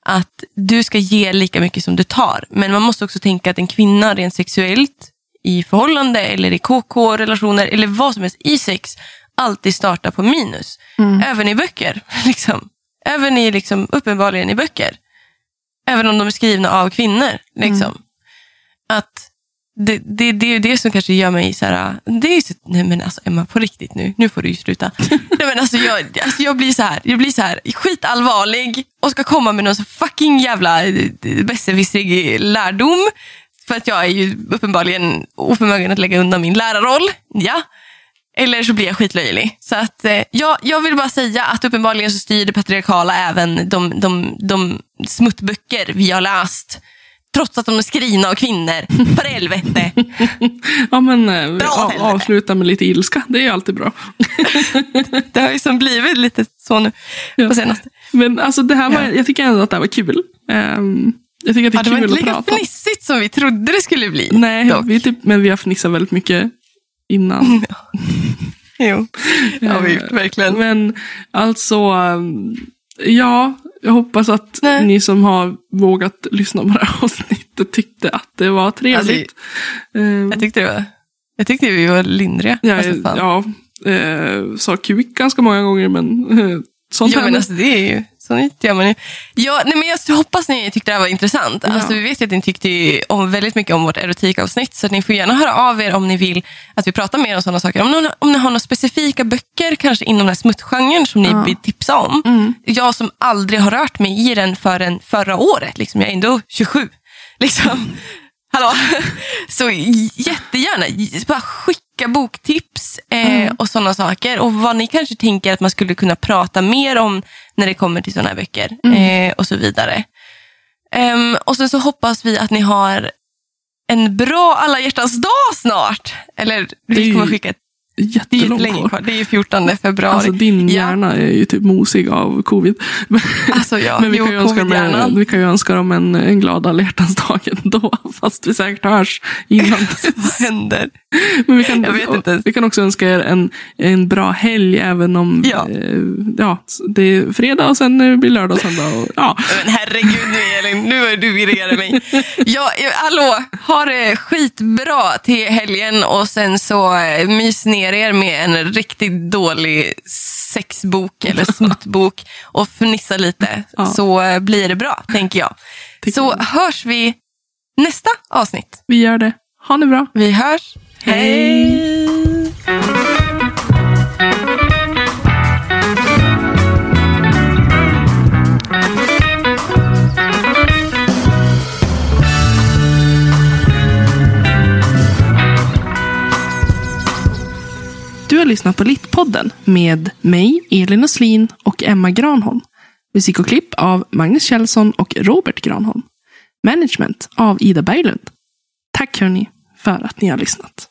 Att du ska ge lika mycket som du tar. Men man måste också tänka att en kvinna rent sexuellt i förhållande eller i KK-relationer eller vad som helst i sex alltid startar på minus. Även i böcker. Liksom. Även i, liksom, uppenbarligen i böcker. Även om de är skrivna av kvinnor. Liksom. Att det, det, det är det som kanske gör mig så här, det är så, nej men alltså Emma på riktigt nu, nu får du ju sluta. nej men alltså jag, alltså jag blir så här, jag blir så här skitallvarlig och ska komma med någon så fucking jävla eh, besserwissrig lärdom. För att jag är ju uppenbarligen oförmögen att lägga undan min lärarroll. Ja. Eller så blir jag skitlöjlig. Så att, eh, ja, jag vill bara säga att uppenbarligen så styr det patriarkala även de, de, de smuttböcker vi har läst. Trots att de är skrivna av kvinnor. För helvete. Ja, men eh, Bra, helvete. avsluta med lite ilska. Det är ju alltid bra. Det har ju som blivit lite så nu Ja. på senaste. Men alltså det här var, Ja. jag tycker ändå att det här var kul. Ehm, jag tycker att det Ja, är det var kul inte att lika prata fnissigt som vi trodde det skulle bli. Nej, dock. vi typ, men vi har fnissat väldigt mycket innan. Jo, det har vi gjort, verkligen. Men alltså, um, ja, jag hoppas att Nej. ni som har vågat lyssna på det här avsnittet tyckte att det var trevligt. Ehm, Jag tyckte, det var, jag tyckte vi var lindriga. jag, Alltså, ja, eh, sa kuk ganska många gånger, men eh, sånt Jo, men alltså, det är ju sånt gör man ju. Ja, nej, men jag hoppas ni tyckte det här var intressant. Ja. Alltså, vi vet ju att ni tyckte om, väldigt mycket om vårt erotikavsnitt, så ni får gärna höra av er om ni vill att vi pratar mer om sådana saker. Om, någon, om ni har några specifika böcker, kanske inom den här smuttgenren, som ni Ja. vill tipsa om. Mm. Jag som aldrig har rört mig i den förrän förra året. Liksom. Jag är ändå 27. Liksom. Hallå? Så jättegärna, bara skicka boktips eh, och sådana saker. Och vad ni kanske tänker att man skulle kunna prata mer om när det kommer till sådana här böcker. Eh, och så vidare. Ehm, och sen så hoppas vi att ni har en bra alla hjärtans dag snart. Eller vi kommer skicka, det är Jättelångt kvar. kvar. Det är ju 14 februari. Alltså din Ja. hjärna är ju typ mosig av covid. Alltså ja, Men vi jo, kan, ju önska dem, vi kan ju önska dem en, en glad alla dag ändå, fast vi säkert hörs innan. Vad händer? Men vi kan, vi kan också önska er en, en bra helg, även om Ja. eh, ja, det är fredag och sen eh, blir lördag och söndag. Och, ja. Men herregud nu Elin, nu är du virrerar mig. Ja, ja, hallå, ha det skitbra till helgen och sen så eh, mys ner er med en riktigt dålig sexbok eller smuttbok och fnissa lite. Ja. Så blir det bra, tänker jag. Tycker Så jag. hörs vi nästa avsnitt. Vi gör det. Ha det bra. Vi hörs. Hej. Du har lyssnat på Littpodden med mig, Elin Oslin och Emma Granholm. Musik och klipp av Magnus Kjellson och Robert Granholm. Management av Ida Berglund. Tack hörni för att ni har lyssnat.